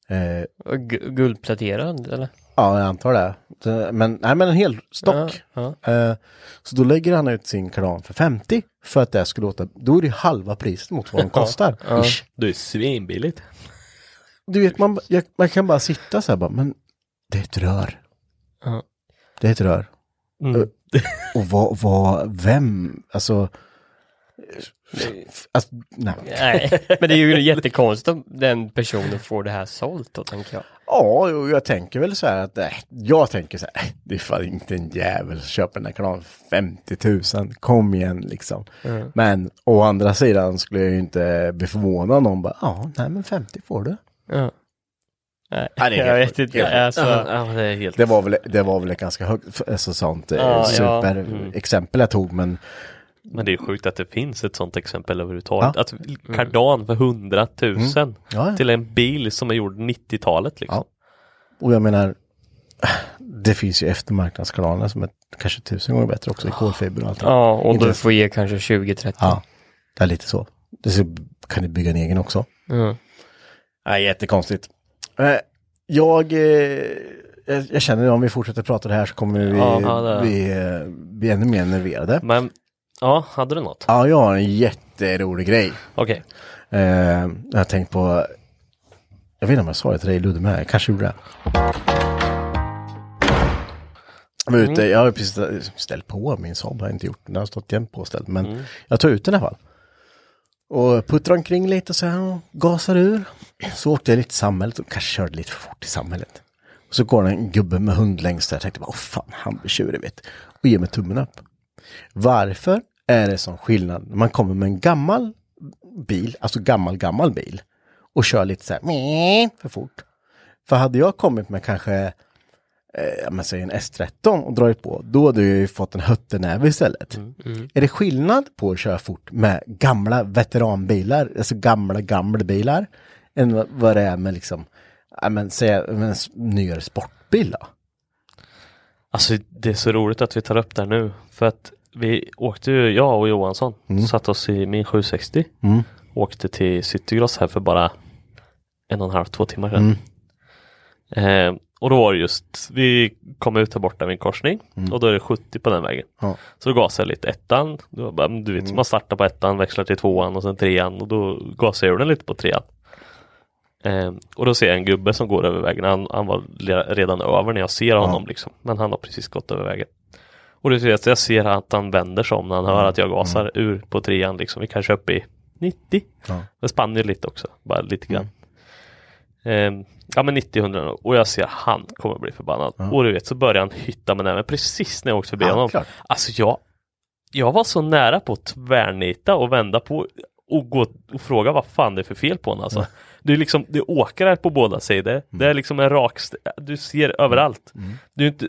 Eh, Och gu- Guldpläterad eller? Ja, jag antar det. men, nej, men en hel stock. Ja, Eh, så då lägger han ut sin kardan för 50 för att det skulle låta, då är det halva priset mot vad de kostar. Ish. Det är svinbilligt. Du vet, man, jag, man kan bara sitta så här bara, men det är ett rör. Ja. Det är ett rör. Mm. Eh, Och vad, vad, vem, alltså, alltså nej. Nej, men det är ju jättekonstigt om den personen får det här sålt då, tänker jag. Ja, jo, jag tänker väl så här att, äh, jag tänker så här, äh, det är fan inte en jävel som köper den här kanalen för 50 000, kom igen liksom. Men å andra sidan skulle jag ju inte bli förvånad om någon bara, ja, nej men 50 får du. Ja. Nej, Ja, jag vet inte. helt Alltså, ja, det är helt... Det var väl, det var väl ett ganska högt, alltså sånt eh, Ja, ja. super Mm. exempel jag tog, men Men det är sjukt att det finns ett sånt exempel överhuvudtaget. Ja. Att kardan för 100 000 ja, ja. till en bil som är gjord 90-talet liksom. och jag menar, det finns ju eftermarknadskanaler som är kanske tusen gånger bättre också i kolfiber och allt. ja, och Inte- du får ge kanske 20-30. Ja, det är lite så. Det så kan du bygga en egen också. Mm. Nej, jättekonstigt. Eh, jag, eh, jag, jag känner att om vi fortsätter prata det här så kommer vi Ja, bli, eh, bli ännu mer nerverade. Men ja, hade du något? Ja, jag har en jätterolig grej. Okej. Eh, jag har tänkt på, jag vet inte om jag sa det till dig Ludde med, jag kanske gjorde det. Jag ute, jag har precis ställt på min Saab, har jag inte gjort, den har stått jämt påställd, men jag tar ut den i alla fall. Och puttrar omkring lite så här och gasar ur. Så åkte jag lite i samhället och kanske körde lite för fort i samhället. Och så går det en gubbe med hund längst där. Jag tänkte bara, åh fan, han blir tjurig vet du." Och ger mig tummen upp. Varför är det sån skillnad när man kommer med en gammal bil, alltså gammal, gammal bil och kör lite så här för fort. För hade jag kommit med kanske, eh, ja, men säg en S13 och dragit på, då hade jag ju fått en hötternäve istället. Är det skillnad på att köra fort med gamla veteranbilar, alltså gamla, gamla bilar, än vad- det är med liksom, ja men säg en nyare sportbil då? Alltså det är så roligt att vi tar upp det här nu. För att vi åkte ju, jag och Johansson, satt oss i min 760. Mm. Åkte till Citygross här för bara en och en halv, två timmar sedan. Eh, och då var det just, vi kom ut här borta vid en korsning och då är det 70 på den vägen. Ja. Så då gasade jag lite ettan. Bara, du vet, man startar på ettan, växlar till tvåan och sen trean och då gasade jag den lite på trean. Eh, och då ser jag en gubbe som går över vägen. Han, han var redan över när jag ser honom liksom. Men han har precis gått över vägen. Och det ser jag, jag ser att han vänder sig om när han hör att jag gasar ur på trean liksom. Vi kanske är uppe i 90. Ja. Det spann ju lite också, bara lite grann. Ehm, ja men 90-100 och jag ser han kommer bli förbannad. Och du vet så börjar han hytta med näven precis när jag åkte förbi Ja, honom. klart. Alltså jag, jag var så nära på att tvärnita och vända på och gå och fråga vad fan det är för fel på honom alltså. Det är liksom, det är åkrar på båda sidor. Det är liksom en rak, du ser överallt. Du är inte,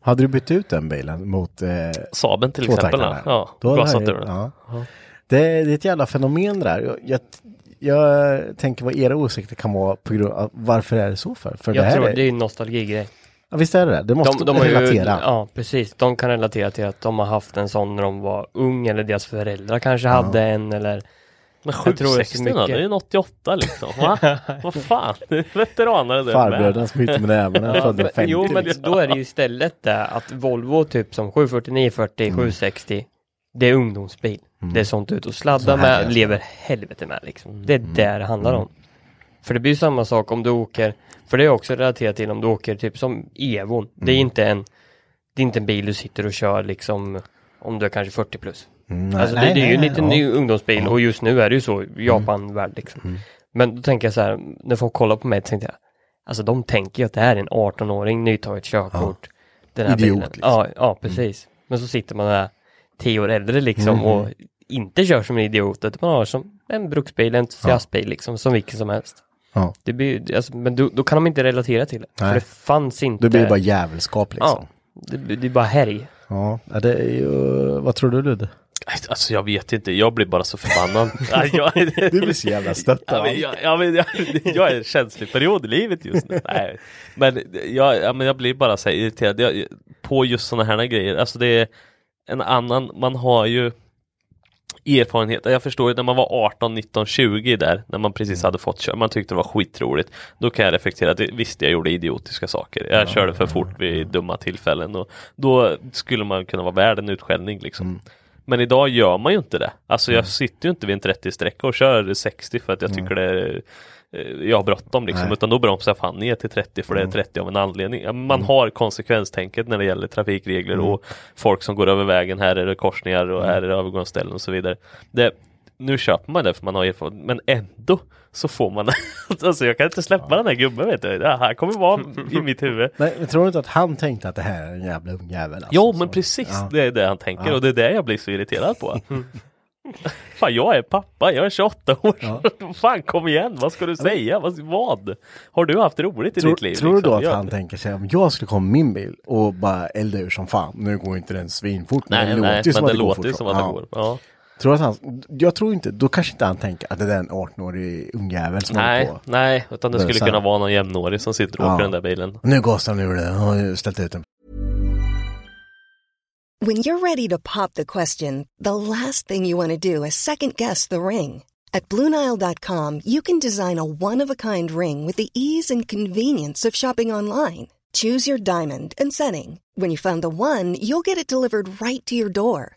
Hade du bytt ut den bilen mot eh, Saben till exempel. Ja, Då gasat ur den. ja. Det, det är ett jävla fenomen det där. Jag, jag, jag tänker vad era åsikter kan vara på grund av varför är det så för? För det Jag här tror är, det är en nostalgigrej. ja, visst är det det? Det måste De, de har ju, relatera. ja precis, de kan relatera till att de har haft en sån när de var ung eller deras föräldrar kanske hade en eller Men Jag tror det är så 760 då, mycket. det är en 88 liksom. Va? Vad fan, det är veteraner det där Farbröderna som hytte med nävarna men, 50. jo men liksom. då är det ju istället det att Volvo typ som 740, 940, 760 Det är ungdomsbil. Det är sånt ut och sladda med, lever helvete med liksom. Det är det det handlar om. För det blir ju samma sak om du åker, för det är också relaterat till om du åker typ som Evon. Det är inte en det är inte en bil du sitter och kör liksom om du är kanske 40 plus. Mm, nej, Alltså det, nej, det är ju en nej, liten ja. ny ungdomsbil och just nu är det ju så Japan-värld liksom. Men då tänker jag så här, när folk kollar på mig tänkte jag, alltså de tänker ju att det här är en 18-åring, nytaget körkort. Den här Idiot, bilen. liksom. Ja, ja, precis. Men så sitter man där 10 år äldre liksom och inte kör som en idiot, utan man har som en bruksbil, en entusiastbil liksom, som vilken som helst. Ja. Det blir, alltså, men då, då kan de inte relatera till det. Nej. För det fanns inte. Då blir det bara jävelskap liksom. Ja, det, det är bara härj. Ja, ja det är ju, vad tror du Ludde? Alltså jag vet inte, jag blir bara så förbannad. Jag, Du blir så jävla stött Ja, av men allt. jag, ja, men jag, jag är en känslig period i livet just nu. Nej. Men, jag, ja, men jag blir bara så irriterad jag, på just sådana här grejer. Alltså det är en annan, man har ju erfarenhet. Jag förstår ju när man var 18, 19, 20 där, när man precis hade fått köra, man tyckte det var skitroligt. Då kan jag reflektera, det, visst jag gjorde idiotiska saker. Jag körde för fort vid dumma tillfällen och då skulle man kunna vara värd en utskällning liksom. Men idag gör man ju inte det. Alltså jag sitter ju inte vid en 30-sträcka och kör 60 för att jag tycker det är eh, jag har bråttom liksom, Nej. utan då bromsar jag fan ner till 30 för det är 30 av en anledning. Man har konsekvenstänket när det gäller trafikregler och folk som går över vägen, här är det korsningar och här är det övergångsställen och så vidare. Det, nu köper man det för man har erfarenhet, men ändå så får man Alltså jag kan inte släppa den här gubben vet du. Det här kommer vara i mitt huvud. Men jag tror inte att han tänkte att det här är en jävla ungjävel? Alltså, Jo Så- men precis, Ja. det är det han tänker och det är det jag blir så irriterad på. Fan jag är pappa, jag är 28 år. Fan kom igen, vad ska du säga? Vad? vad? Har du haft roligt i Tror, ditt liv? tror du då liksom? att Jag- han tänker sig om jag skulle komma min bil och bara elda ur som fan, nu går inte den svinfort, Nej, det nej, låter ju som men att det går fort. som att det går. Ja. Tror att han, jag tror inte, då kanske inte han tänker att det är en 18-årig ungjävel som håller Nej, på. nej, utan det skulle kunna vara någon jämnårig som sitter och Ja. åker den där bilen. Nu gasar han ur det, han har ju ställt ut den. When you're ready to pop the question, the last thing you want to do is second guess the ring. At Bluenile.com, you can design a one of a kind ring with the ease and convenience of shopping online. Choose your diamond and setting. When you find the one, you'll get it delivered right to your door.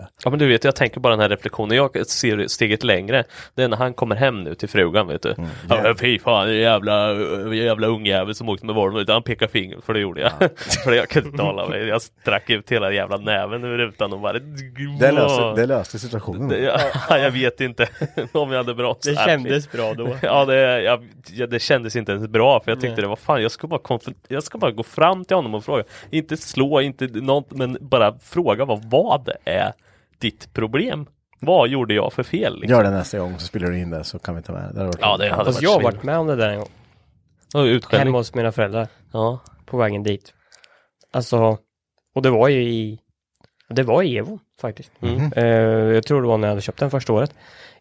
Jag. Ja men du vet, jag tänker bara den här reflektionen, jag ser steget längre. Det är när han kommer hem nu till frugan vet du. Ja, fy fan, jävla, jävla ungjävel som åkte med Volvo. Utan Han pekar finger, för det gjorde jag. för jag kunde inte hålla mig. Jag strack ut hela jävla näven ur rutan och bara... Det löste, det löste situationen. Det- ja, jag vet inte om jag hade bromsat. Det kändes bra då. Ja det, jag, ja, det kändes inte ens bra för jag tyckte det var fan jag ska bara jag ska bara gå fram till honom och fråga. Inte slå, inte något men bara fråga vad, vad är ditt problem? Vad gjorde jag för fel? Liksom? Gör det nästa gång så spelar du in det så kan vi ta med det. det. Ja, det hade Fast varit jag har varit med om det där en gång. Utskällning. Hemma hos mina föräldrar. Ja. På vägen dit. Alltså, och det var ju i det var i Evo faktiskt. Mm. Eh, jag tror det var när jag hade köpt den första året.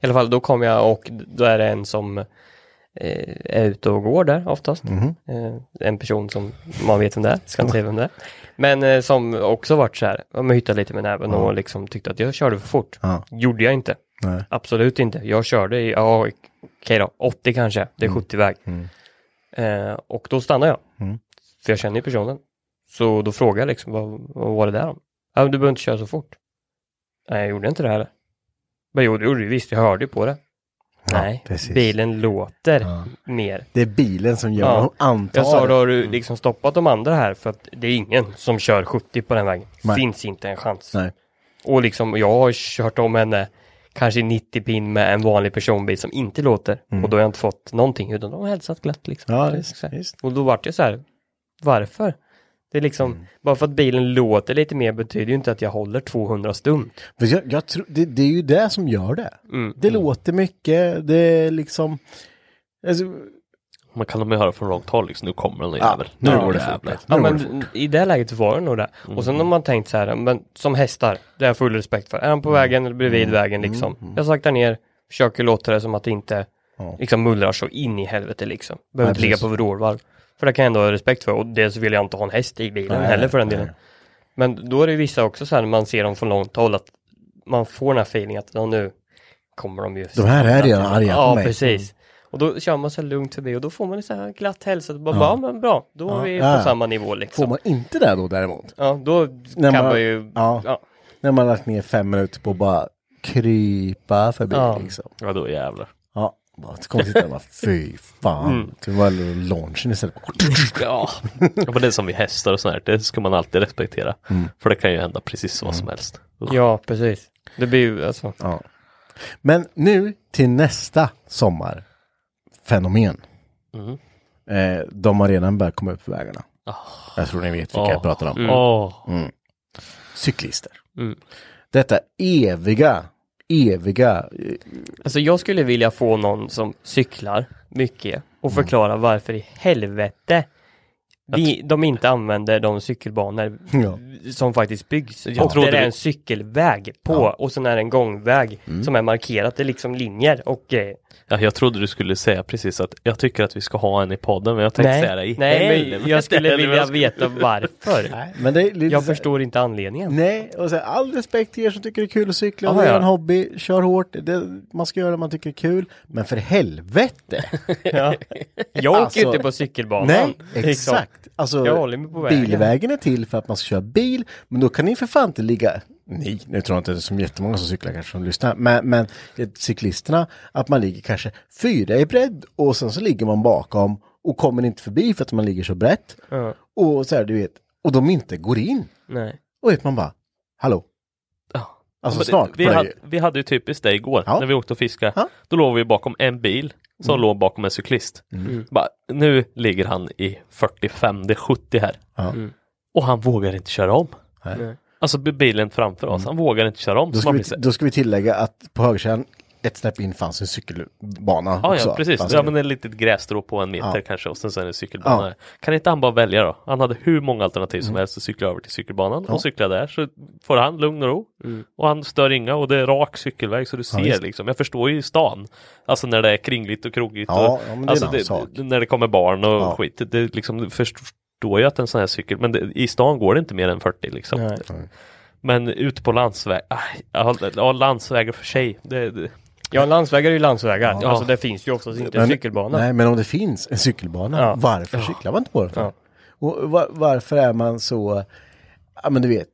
I alla fall då kom jag och då är det en som eh, är ute och går där oftast. Mhm. Eh, en person som man vet vem det är, ska inte säga vem det är. Men eh, som också varit så här, men hyttat lite med näven och liksom tyckte att jag körde för fort. Gjorde jag inte. Nej. Absolut inte. Jag körde i, ja okej då, 80 kanske, det är 70-väg. Mm. Eh, och då stannade jag. Mm. För jag känner ju personen. Så då frågade jag liksom, vad, vad var det där om? Ja, men du behöver inte köra så fort. Nej, jag gjorde inte det heller. Men jo, det gjorde du visst, jag hörde ju på det. Nej, precis. bilen låter Ja. mer. Det är bilen som gör, Ja. antar. Jag sa, då har du liksom stoppat de andra här för att det är ingen som kör 70 på den vägen. Nej. Finns inte en chans. Nej. Och liksom, jag har kört om henne kanske i 90 pin med en vanlig personbil som inte låter. Och då har jag inte fått någonting, utan de har hälsat glatt liksom. Ja, här. visst. Och då vart det så här, varför? Det är liksom, bara för att bilen låter lite mer betyder ju inte att jag håller 200 stumt. Jag, jag tror, det, det är ju det som gör det. Mm. Det låter mycket, det är liksom... Alltså, Man kan de höra från långt håll liksom, nu kommer den ja, jävel. nu Ja, går det fort. Nu Ja men i det läget var det nog det. Och sen har man tänkt så här, men som hästar, det har jag full respekt för. Är han på vägen eller bredvid vägen liksom. Jag saktar ner, försöker låta det som att det inte Ja. liksom mullrar så in i helvete liksom. Behöver inte ligga på vrålvarv. För det kan jag ändå ha respekt för och dels vill jag inte ha en häst i bilen Nej, heller för den nej. delen. Men då är det vissa också så här när man ser dem från långt håll att man får den här feelingen att ja, nu kommer de ju. De här är redan arga på Ja, mig. precis. Och då kör man så här lugnt förbi och då får man så här glatt hälsa. Bara, ja. men bra, då är Ja. vi Ja. på samma nivå liksom. Får man inte det då däremot? Ja, då När kan man- man, ju... ja. Ja. När man har lagt ner fem minuter på att bara krypa förbi Ja. liksom. Ja då jävlar. Bara, så bara, fy fan. Det var launchen istället. Ja, men det är som vid hästar och sånt här, det ska man alltid respektera. För det kan ju hända precis vad som helst. Ja, precis. Det blir ju alltså. Ja. Men nu till nästa sommarfenomen. Mm. Eh, de har redan börjat komma upp på vägarna. Ah. Jag tror ni vet vilka Åh. jag pratar om. Åh, Cyklister. Mm. Detta eviga, eviga, eh, Alltså jag skulle vilja få någon som cyklar mycket och förklara varför i helvete vi, de inte använder de cykelbanor Ja. Som faktiskt byggs. Jag och trodde där det är en cykelväg på och sen är det en gångväg som är markerat. Det är liksom linjer och eh, ja, jag trodde du skulle säga precis att jag tycker att vi ska ha en i podden, men jag tänkte säga det nej, i nej helvete. men jag skulle vilja veta varför. men det är lite Jag förstår inte anledningen. Nej, och så all respekt till er som tycker det är kul att cykla, Ah, det är ja. en hobby, kör hårt, det, man ska göra det man tycker är kul, men för helvete! Ja. Jag åker Alltså, inte på cykelbanan. Nej, liksom. exakt! Alltså, bilvägen är till för att man ska köra bil, men då kan ni för fan inte ligga ni, nu tror jag inte det är så jättemånga som cyklar kanske som lyssnar, men, men cyklisterna, att man ligger kanske fyra i bredd och sen så ligger man bakom och kommer inte förbi för att man ligger så brett. Ja. Och så här, du vet, och de inte går in. Nej. Och vet man bara, hallå? Ja. Alltså snart vi, hade, vi hade ju typiskt det igår Ja. när vi åkte och fiskade. Ja. Då låg vi bakom en bil som Mm. låg bakom en cyklist. Bara, nu ligger han i 45, det är 70 här. Mm. Och han vågar inte köra om. Nej. Alltså bilen framför oss, han vågar inte köra om. Då ska, vi, då ska vi tillägga att på högersidan ett snäpp in fanns en cykelbana Ja, också. ja precis. Fanns Ja, det. men ett litet grässtrå på en meter Ja. kanske och sen så är det en cykelbana. Ja. Kan inte han bara välja då? Han hade hur många alternativ som helst att cykla över till cykelbanan Ja. och cykla där så får han lugn och ro. Mm. Och han stör inga och det är rak cykelväg så du ser visst. liksom. Jag förstår ju i stan. Alltså när det är kringligt och krogigt. Ja, och, ja, det alltså sak. När det kommer barn och Ja. skit. Det är liksom, du förstår ju att en sån här cykel, men det, i stan går det inte mer än 40 liksom. Nej. Men ute på landsväg, ja, ja, landsvägar för sig. Det, det, Ja, landsvägar är ju landsvägar. Ja. Alltså det finns ju oftast inte en Men- cykelbana. Nej, men om det finns en cykelbana, Ja. varför cyklar man inte på den? Ja. Och va- varför är man så, ja men du vet,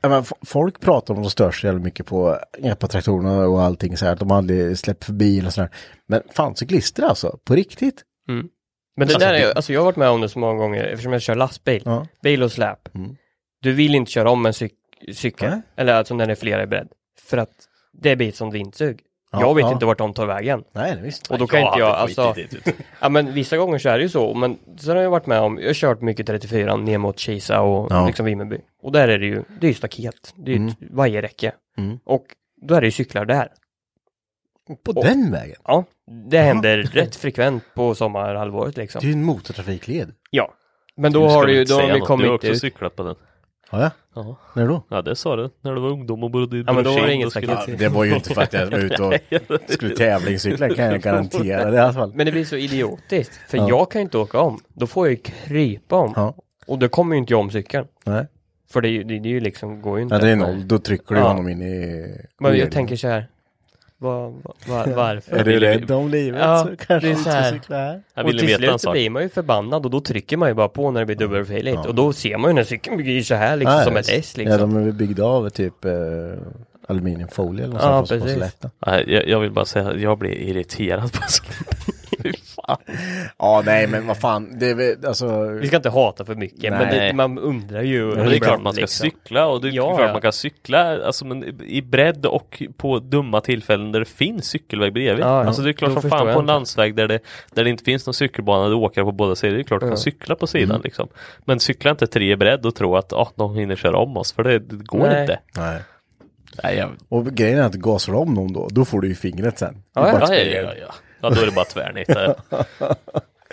ja, men folk pratar om att de stör sig jävligt mycket på, ja, på traktorerna och allting så här, att de aldrig släpper förbi och sådär. Men fan cyklister alltså, på riktigt. Men det Alltså, där är, alltså jag har varit med om det så många gånger eftersom jag kör lastbil. Ja. Bil och släp. Mm. Du vill inte köra om en cyk cykel. Eller alltså när det är flera i bredd. För att det blir ett sånt vindsug. Ja, jag vet ja. inte vart de tar vägen. Nej, det visst. Och då kan inte jag, alltså, det. ja men vissa gånger så är det ju så, men sen har jag varit med om, jag har kört mycket 34 ner mot Kisa och Ja. liksom Vimmerby. Och där är det ju, det är ju staket, det är ju ett vajerräcke. Mm. Och då är det ju cyklar där. På den vägen? Ja, det händer rätt frekvent på sommarhalvåret liksom. Det är ju en motortrafikled. Ja. Men då Du har du ju, då har vi något, Du har kommit också ut. cyklat på den. Ja, ja. Ja. När då? Ja det sa du, när du var ungdom och bodde i Ja, men då var det inget skulle- staket. Det var ju inte för att jag var ute och skulle tävlingscykla kan jag garantera det i alla fall. Men det blir så idiotiskt. För Ja. jag kan ju inte åka om. Då får jag ju krypa om. Ja. Och då kommer ju inte jag om cykeln. Nej. För det, är ju- det, det är ju liksom, går ju inte. Ja, det är noll. Då trycker du Ja. honom in i... Men jag tänker så här. Var, var, varför? Är du rädd om livet Ja, så kanske det är du så inte cykla här. Jag och till veta en slut så blir man ju förbannad och då trycker man ju bara på när det blir dubbelfiligt. Ja. Och då ser man ju när cykeln blir så här liksom Ja, som ja, ett S Ja, liksom. de är byggda av typ eh, aluminiumfolie eller något Ja, sånt. för att vara så precis. lätta. Nej, jag, jag vill bara säga att jag blir irriterad på sånt. Fy fan. Ja, nej men vad fan. Det är väl, alltså... Vi ska inte hata för mycket men Nej. det, man undrar ju. Men det är klart man ska liksom. cykla och det är Ja, klart ja. man kan cykla alltså, men i bredd och på dumma tillfällen där det finns cykelväg bredvid. Ja, ja. Alltså det är klart Då som förstår fan jag på en inte. landsväg där det, där det inte finns någon cykelbana du åker på båda sidor. Det är klart du Ja. kan cykla på sidan Mm. liksom. Men cykla inte tre i bredd och tro att ah, de hinner köra om oss för det, det går Nej. inte. Nej. Nej, jag, Och grejen är att gasar om någon då, då får du ju fingret sen. Ja, ja. Ja, ja, ja, ja. ja, då är det bara tvärnit. där.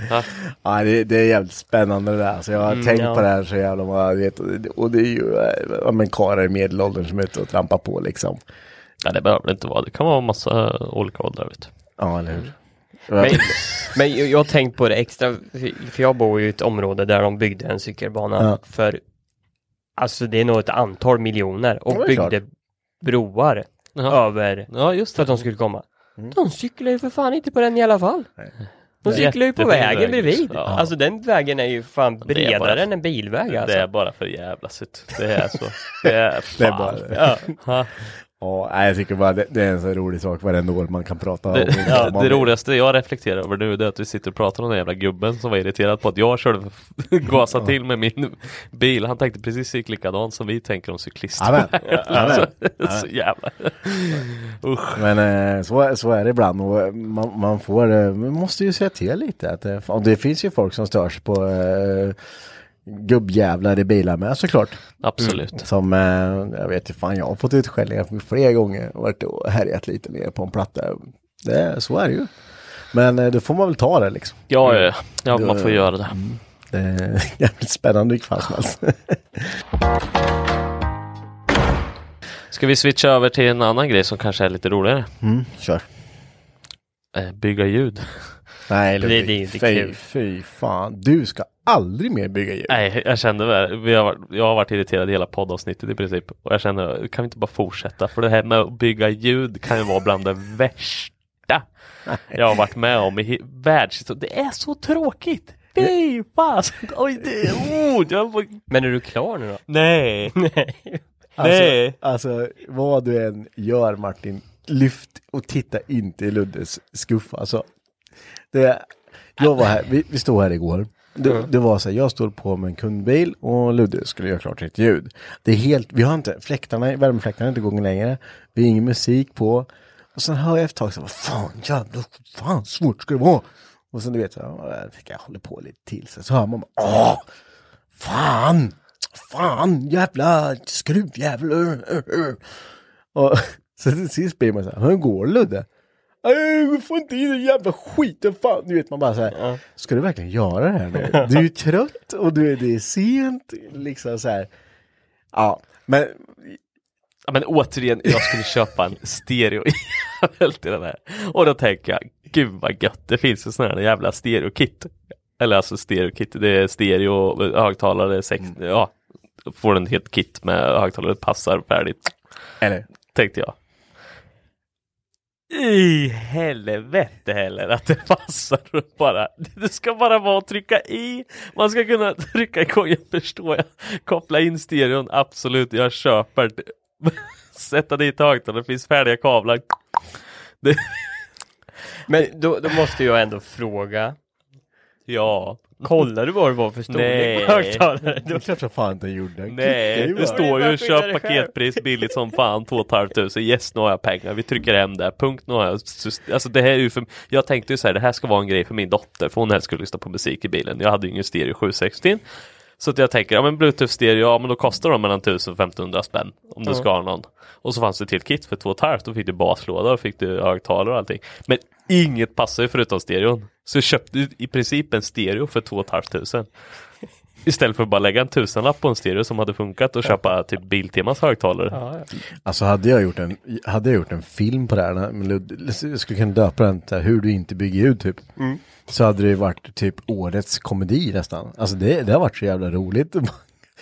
Ja. Ja, det, det är jävligt spännande det där. Alltså jag har Mm, tänkt ja. på det här så jävla många, vet, och det är ju äh, men karlar i medelåldern som är ute och trampar på liksom. Ja, det behöver det inte vara. Det kan vara en massa olika åldrar. Vet du. Ja, eller hur? Men, men jag har tänkt på det extra, för- jag bor ju i ett område där de byggde en cykelbana Ja. för Alltså det är nog ett antal miljoner och Ja, det är klart. byggde broar över Ja, just för att det. de skulle komma. Mm. De cyklar ju för fan inte på den i alla fall. De cyklar ju på vägen väg, bredvid. Ja. Alltså den vägen är ju fan Det bredare bara- än en bilväg alltså. Det är bara för jävla sitt. Det är så. Det är, Det är fan. bara Ja. Ja. Ja, nej, jag tycker bara det, det är en så rolig sak varenda år man kan prata Det, om. ja, det roligaste jag reflekterar över nu är att vi sitter och pratar om den jävla gubben som var irriterad på att jag körde gasa till med min bil. Han tänkte precis likadant som vi tänker om cyklister. Amen. Amen. så, jävla... Usch. Men eh, så, så är det ibland och man, man får, eh, man måste ju säga till lite. Att, eh, och det finns ju folk som störs på eh, gubbjävlar i bilar med såklart. Absolut. Som, eh, jag vet inte fan, jag har fått utskällningar flera gånger och varit och härjat lite ner på en platta. Det, så är det ju. Men eh, då får man väl ta det liksom. Ja, ja, ja, Det- man får göra det. Det är jävligt spännande i fall helst. Ska vi switcha över till en annan grej som kanske är lite roligare? Mm, kör. Eh, bygga ljud. Nej, Det- det är inte fy, kul. fy fan. Du ska aldrig mer bygga ljud. Nej, jag kände väl, vi har, jag har varit irriterad i hela poddavsnittet i princip. Och jag känner, kan vi inte bara fortsätta? För det här med att bygga ljud kan ju vara bland det värsta jag har varit med om i världshistorien. Det är så tråkigt! Fy fasen! Oj, det oh, jag. Men är du klar nu då? Nej! Nej. Alltså, Nej! alltså vad du än gör Martin, lyft och titta inte i Luddes skuff. Alltså, det, jag var här, vi, vi stod här igår. Det, det var så här, jag stod på med en kundbil och Ludde skulle göra klart sitt ljud. Det är helt, vi har inte, fläktarna, värmefläktarna är inte igång längre. Vi har ingen musik på. Och sen hör jag efter ett tag så vad fan jävlar, fan svårt ska det vara. Och sen du vet, så, jag jag håller på lite till. Så, så hör man bara, åh, fan, fan, jävla skruvjävel. Och så till sist blir man så här, hur går Ludde? "Nej, Jag får inte in den jävla skiten, fan. Du vet man bara så här, ska du verkligen göra det här nu? Du är ju trött och du är, det är sent, liksom så här. Ja, men Ja, men återigen, jag skulle köpa en stereo till den här. Och då tänker jag, gud vad gött, det finns ju sådana här jävla stereo-kit. Eller alltså stereo-kit, det är stereo, högtalare, sex, ja. Får en helt kit med högtalare, passar färdigt. eller Tänkte jag. I helvete heller att det passar och bara. Det ska bara vara att trycka i. Man ska kunna trycka igång, jag förstår. Jag koppla in stereon, absolut, jag köper. det. Sätta dit högtalare, det finns färdiga kablar. Det, Men då, då måste jag ändå fråga. ja, Kollar du vad det var för storlek Nej. på högtalare? det klart som fan inte jag gjorde. Nej, det står ju köp paketpris billigt som fan, 2 500. Yes, nu har jag pengar, vi trycker hem det. Punkt, nu har jag. Alltså det här är ju för, jag tänkte ju så här, det här ska vara en grej för min dotter, för hon helst skulle lyssna på musik i bilen. Jag hade ju ingen stereo 760. Så att jag tänker, ja men bluetooth stereo, ja men då kostar de mellan 1000 och 1500 spänn. Om du ska ha någon. Och så fanns det till kit för 2 500, då fick du baslåda och fick du högtalare och allting. Men inget passar ju förutom stereon. Så jag köpte i princip en stereo för 2 500. Istället för att bara lägga en tusenlapp på en stereo som hade funkat och köpa typ Biltemas högtalare. Ja, ja. Alltså hade jag gjort en, hade jag gjort en film på det här, jag skulle kunna döpa den till hur du inte bygger ljud typ. Så hade det ju varit typ årets komedi nästan. Alltså det, det har varit så jävla roligt.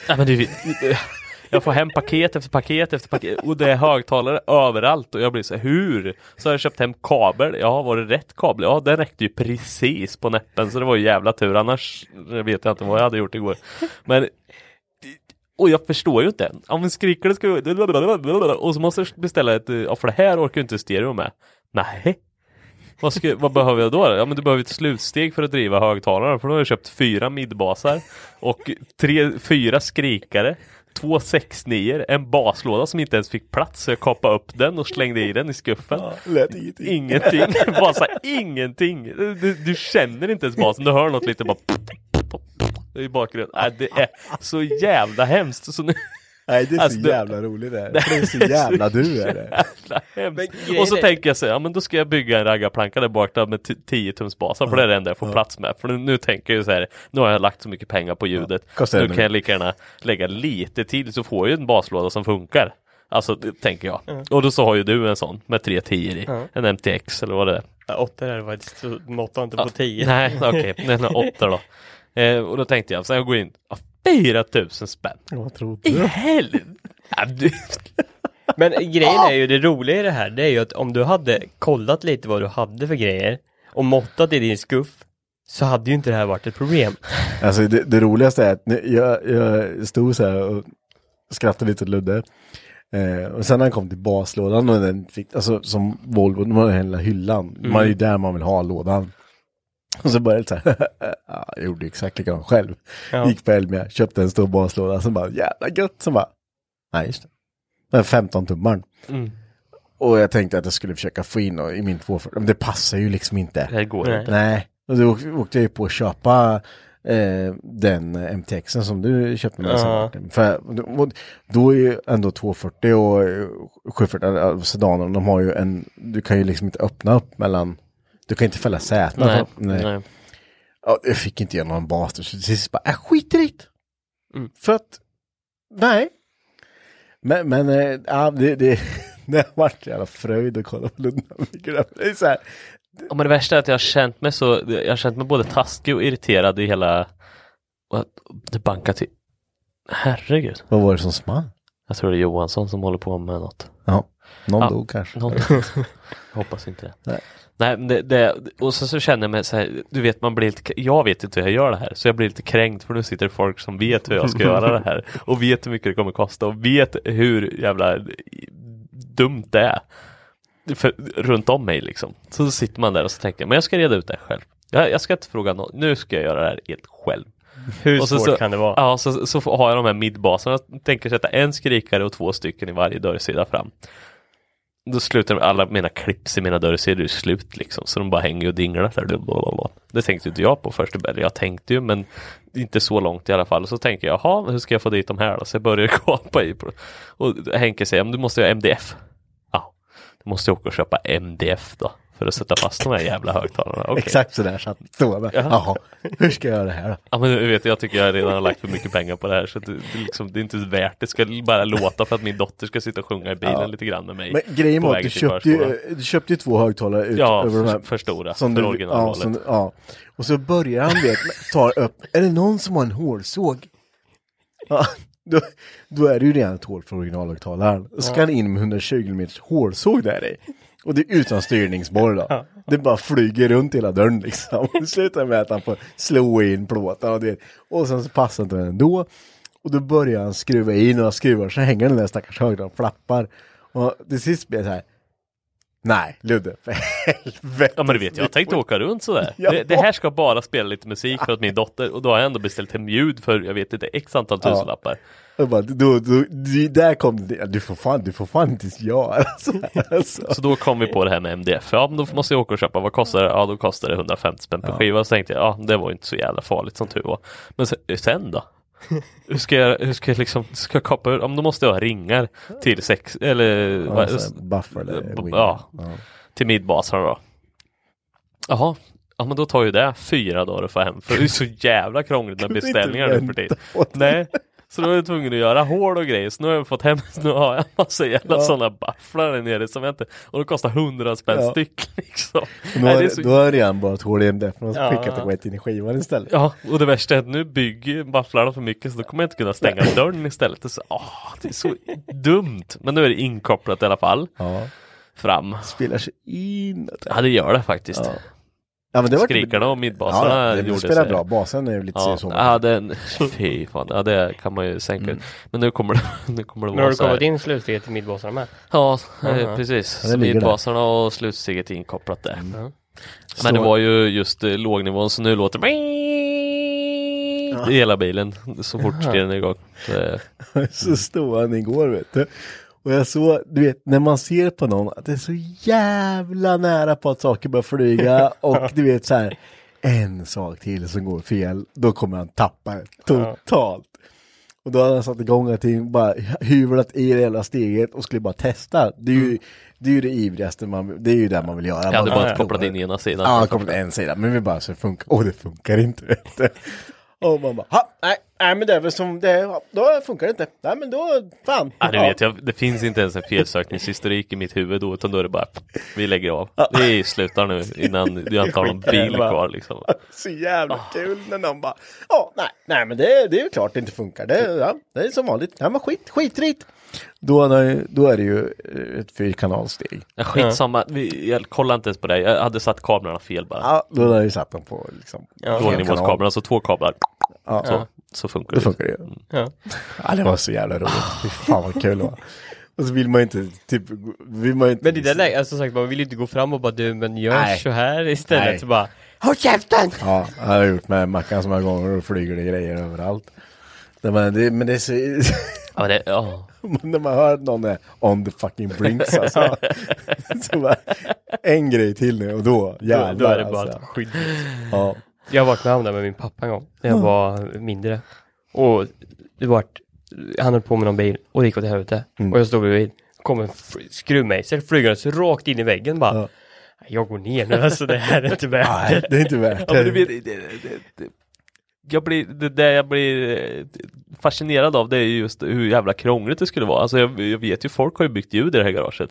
Ja, men du, jag får hem paket efter paket efter paket och det är högtalare överallt och jag blir så här, hur? Så har jag köpt hem kabel, ja var det rätt kabel? Ja den räckte ju precis på näppen så det var ju jävla tur annars vet jag inte vad jag hade gjort igår. Men och jag förstår ju inte. Om men skriker det ska och så måste jag beställa ett, ja för det här orkar ju inte stereo med. Nej. Vad, ska, vad behöver jag då? Ja men du behöver ett slutsteg för att driva högtalare för då har jag köpt fyra midbasar och tre, fyra skrikare Två 6 en baslåda som inte ens fick plats så jag kapade upp den och slängde i den i skuffen. lät ingenting. Ingenting, här, ingenting. Du, du känner inte ens basen, du hör något lite bara i bakgrunden. Nej, det är så jävla hemskt. Så nu, Nej det är Alltså, så det- jävla roligt det här. Det är så jävla du är det. Och så är- tänker jag så här, ja men då ska jag bygga en raggarplanka där bak där med t- 10 tums basar för det är det enda jag får plats med. För nu, nu tänker jag så här, nu har jag lagt så mycket pengar på ljudet. Det nu nu? kan jag lika gärna lägga lite till så får jag en baslåda som funkar. Alltså det tänker jag. Och då så har ju du en sån med tre 10 i. En MTX eller vad det är. Ja, Åtta där var ett mått inte på tio. Nej okej, den är åtta då. Eh, och då tänkte jag, så jag går in, ja, 4000 spänn. Vad trodde I helvete! Ja, du- Men grejen är ju det roliga i det här, det är ju att om du hade kollat lite vad du hade för grejer och måttat i din skuff så hade ju inte det här varit ett problem. Alltså det, det roligaste är att jag, jag stod så här och skrattade lite åt Ludde. Eh, och sen när han kom till baslådan och den fick, alltså som Volvo, de har hela hyllan. Mm. Man är ju där man vill ha lådan. Och så började det så här, ja, jag gjorde exakt likadant själv. Ja. Gick på Elmia, köpte en stor baslåda, så bara jävla gött, så bara, nej just det. Men 15 tummar. Mm. Och jag tänkte att jag skulle försöka få in och, i min 240, men det passar ju liksom inte. Det går Nej. inte. Nej, och då åkte- jag ju på att köpa eh, den MTXen som du köpte med Ja. sen. För och då är ju ändå 240 och eh, 740 äh, sedanen, de har ju en, du kan ju liksom inte öppna upp mellan, du kan inte fälla sätena. Nej. Nej. Nej. Ja, jag fick inte igenom en bas, så till sist bara, äh, skit i det. Mm. För att, nej. Men, men äh, det, det, det har varit en jävla fröjd att kolla på Lundavik. Det är så här, Ja, men det värsta är att jag har känt mig så, jag har känt mig både taskig och irriterad i hela, och det bankar till, herregud. vad var det som small? Jag tror det är Johansson som håller på med något. Ja, någon Ja. dog kanske. Någon... Hoppas inte det. Nej. Nej, det, det, och så, så känner jag mig så här, du vet man blir lite, jag vet inte hur jag gör det här, så jag blir lite kränkt för nu sitter folk som vet hur jag ska göra det här och vet hur mycket det kommer kosta och vet hur jävla dumt det är för, runt om mig liksom. Så sitter man där och så tänker jag, men jag ska reda ut det här själv. Jag, jag ska inte fråga någon, nu ska jag göra det här helt själv. Hur Och svårt så- kan det vara? Ja, så, så har jag de här midbaserna. Jag tänker sätta en skrikare och två stycken i varje dörrsida fram. Då slutar alla mina clips i mina dörrsidor är slut liksom. Så de bara hänger och dinglar. Där. Blablabla. Det tänkte inte jag på först. Jag tänkte ju men inte så långt i alla fall. Så tänker jag, jaha, hur ska jag få dit de här då? Så jag börjar kapa i. Och Henke säger, men du måste ju ha MDF. Ja, då måste jag åka och köpa MDF då. För att sätta fast de här jävla högtalarna. Okej. Exakt sådär satt där. Jaha, hur ska jag göra det här då? Ja men du vet, jag tycker jag redan har lagt för mycket pengar på det här så det, det, är liksom, det är inte värt det. ska bara låta för att min dotter ska sitta och sjunga i bilen Ja. lite grann med mig. Men grejen var att du köpte, ju, du köpte ju två högtalare ut Ja, över de här. för, stora, som för du, ja, originalvalet. som, ja. Och så börjar han vet, ta upp, är det någon som har en hålsåg? Ja, då, då är det ju redan ett hål för originalhögtalaren. Så ska han in med 120 mm hålsåg där i. Och det är utan styrningsborr då. Det bara flyger runt hela dörren liksom. Det slutar med att han får slå in plåten och det. Och sen så passar inte den ändå. Och då börjar han skruva i några skruvar så hänger den där stackars högtalaren och flappar. Och till sist blir det så här. Nej, Ludde, för helvete. Ja men du vet, jag tänkte åka runt sådär. Ja. Det, det här ska bara spela lite musik för att min dotter, och då har jag ändå beställt hem ljud för, jag vet inte, x antal Ja. Jag bara, då, då, du, där kom det, du får fan, du får fan inte ens göra så här, alltså. Så då kom vi på det här med MDF. Ja men då måste jag åka och köpa, vad kostar det? Ja då kostar det 150 spänn per skiva. Så tänkte jag, ja det var ju inte så jävla farligt som tur var. Men sen, sen då? Hur ska jag, hur ska jag liksom, ska jag kapa ur? Ja men då måste jag ha ringar till sex, eller Ja, vad- buffer eller wing. ja. till midbaserna då. Jaha, ja men då tar ju det fyra dagar att få hem. För det är så jävla krångligt med beställningar nu för tiden. Nej, så då är jag tvungen att göra hål och grejer. Så nu har jag fått hem, nu har jag en massa jävla Ja. sådana bafflar där nere som jag inte, och det kostar 100 spänn Ja. styck liksom. Då Nej, har, det är så- då har redan bara ett hål i MDF, man Ja, skickat det ja. rätt in i skivan istället. Ja, och det värsta är att nu bygger bafflarna för mycket så då kommer jag inte kunna stänga dörren istället. Det är så, åh, det är så dumt. Men nu är det inkopplat i alla fall. Ja. Fram. Spelar sig in. Ja, det gör det faktiskt. Ja. Ja, men det var Skrikarna och midbaserna ja, det gjorde spelar sig- bra, basen är ju lite Ja, så. ja den, fy fan, ja det kan man ju sänka Mm. Men nu kommer det, nu kommer det Men har vara du kommit in slutsteget till midbossarna med? Ja, Jaha. precis. Ja, det där. midbaserna och slutsteget är inkopplat där. Ja. Men det Så- var ju just eh, lågnivån så nu låter det i hela bilen så fort den är igång. Det, så stod han igår vet du. Och jag såg, du vet, när man ser på någon att det är så jävla nära på att saker börjar flyga och du vet så här, en sak till som går fel, då kommer han tappa det totalt. Och då hade han satt igång allting, bara hyvlat i det hela steget och skulle bara testa. Det är ju det, är ju det ivrigaste man, det är ju det man vill göra. jag hade bara kopplat in ena sidan. Ja, kopplat en sida, men vi bara så funkar, och det funkar inte. Och man bara, "Ha, nej, nej men det är väl som det då funkar det inte. Nej men då, fan. Ja, det vet jag. Det finns inte ens en felsökningshistorik i mitt huvud då, utan då är det bara vi lägger av. Vi slutar nu innan jag inte har någon bil kvar liksom. Så jävla kul när någon bara, ja, nej, nej men det, det är ju klart det inte funkar. Det, ja, det är som vanligt. Ja men skit, skitrikt. Då, är det- då är det ju eh, ett fyrkanalsteg. Ja, skitsamma, vi, jag kollar inte ens på det. Jag hade satt kablarna fel bara. Ja, då har jag ju satt dem på liksom. Ja. Lågnivåskablarna, alltså två kablar. Ja, Så, så funkar då det. funkar det ju. Ja. Ja, det var så jävla roligt. Fy fan vad kul det var. Och så vill man inte, typ, vill man inte Men det där läget, alltså sagt man vill ju inte gå fram och bara du men gör Nej. så här istället Nej. så bara Håll käften! Ja, jag har gjort med Mackan så många gånger och flyger det grejer överallt. Det, men, det, men det är så, Ja, men det, ja. när man hör att någon är on the fucking brinks alltså. så bara, en grej till nu och då jävlar Då är det bara alltså. att skydda. Ja. Jag har varit med om det med min pappa en gång, när jag var mindre. Och det vart, han höll på med någon bil och det gick åt helvete. Mm. Och jag stod bredvid, kom en skruvmejsel flygandes rakt in i väggen bara. Ja. Jag går ner nu alltså, det här är inte värt Nej, det. det är inte värt Ja, det. det, det, det, det, jag blir, det där jag blir eh, fascinerad av det är just hur jävla krångligt det skulle vara. Alltså jag, jag vet ju, folk har ju byggt ljud i det här garaget.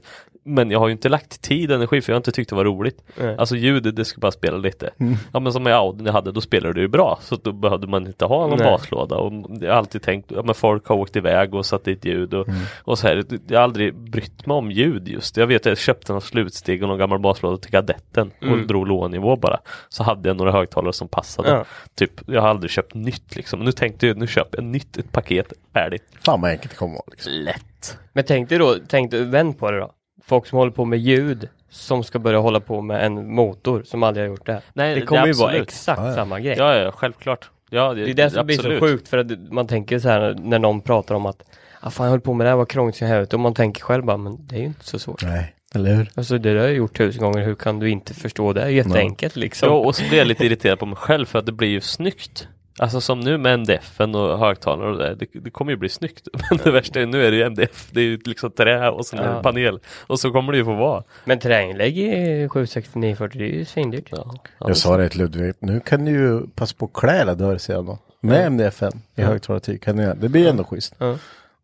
Men jag har ju inte lagt tid och energi för jag har inte tyckt det var roligt. Nej. Alltså ljudet, det ska bara spela lite. Ja men som i Audin jag hade, då spelade det ju bra. Så då behövde man inte ha någon Nej. baslåda. Och jag har alltid tänkt, ja men folk har åkt iväg och satt dit ljud och, och så här. Jag har aldrig brytt mig om ljud just. Jag vet att jag köpte någon slutsteg och någon gammal baslåda till kadetten och Mm. drog lågnivå bara. Så hade jag några högtalare som passade. Ja. Typ, jag har aldrig köpt nytt liksom. Nu tänkte jag, nu köper jag nytt, ett paket, färdigt. Fan vad enkelt det kommer vara liksom. Lätt. Men tänk dig då, tänk dig, vänd på det då. Folk som håller på med ljud, som ska börja hålla på med en motor som aldrig har gjort det. Nej, det det kommer är ju vara absolut. exakt Ja, ja. samma grej. Ja, ja, självklart. Ja, Det är det som blir så absolut. sjukt för att man tänker så här när någon pratar om att ah, fan jag höll på med det här, vad krångligt som helvete och man tänker själv bara men det är ju inte så svårt. Nej, eller hur? Alltså det där har jag gjort tusen gånger, hur kan du inte förstå det? Det är jätteenkelt liksom. Ja, och så blir jag lite irriterad på mig själv för att det blir ju snyggt. Alltså som nu med MDFen och högtalare och det, där, det, det kommer ju bli snyggt. Men det värsta är nu är det ju MDF, det är ju liksom trä och sen Ja. panel. Och så kommer det ju få vara. Men terränginlägg i 76940 det är ju svindyrt. Ja, ja, Jag sa det till Ludvig, nu kan du ju passa på att klä alla dörrsidan då. Med MDFen i Ja. högtalartyg kan du göra. Det blir ändå schysst.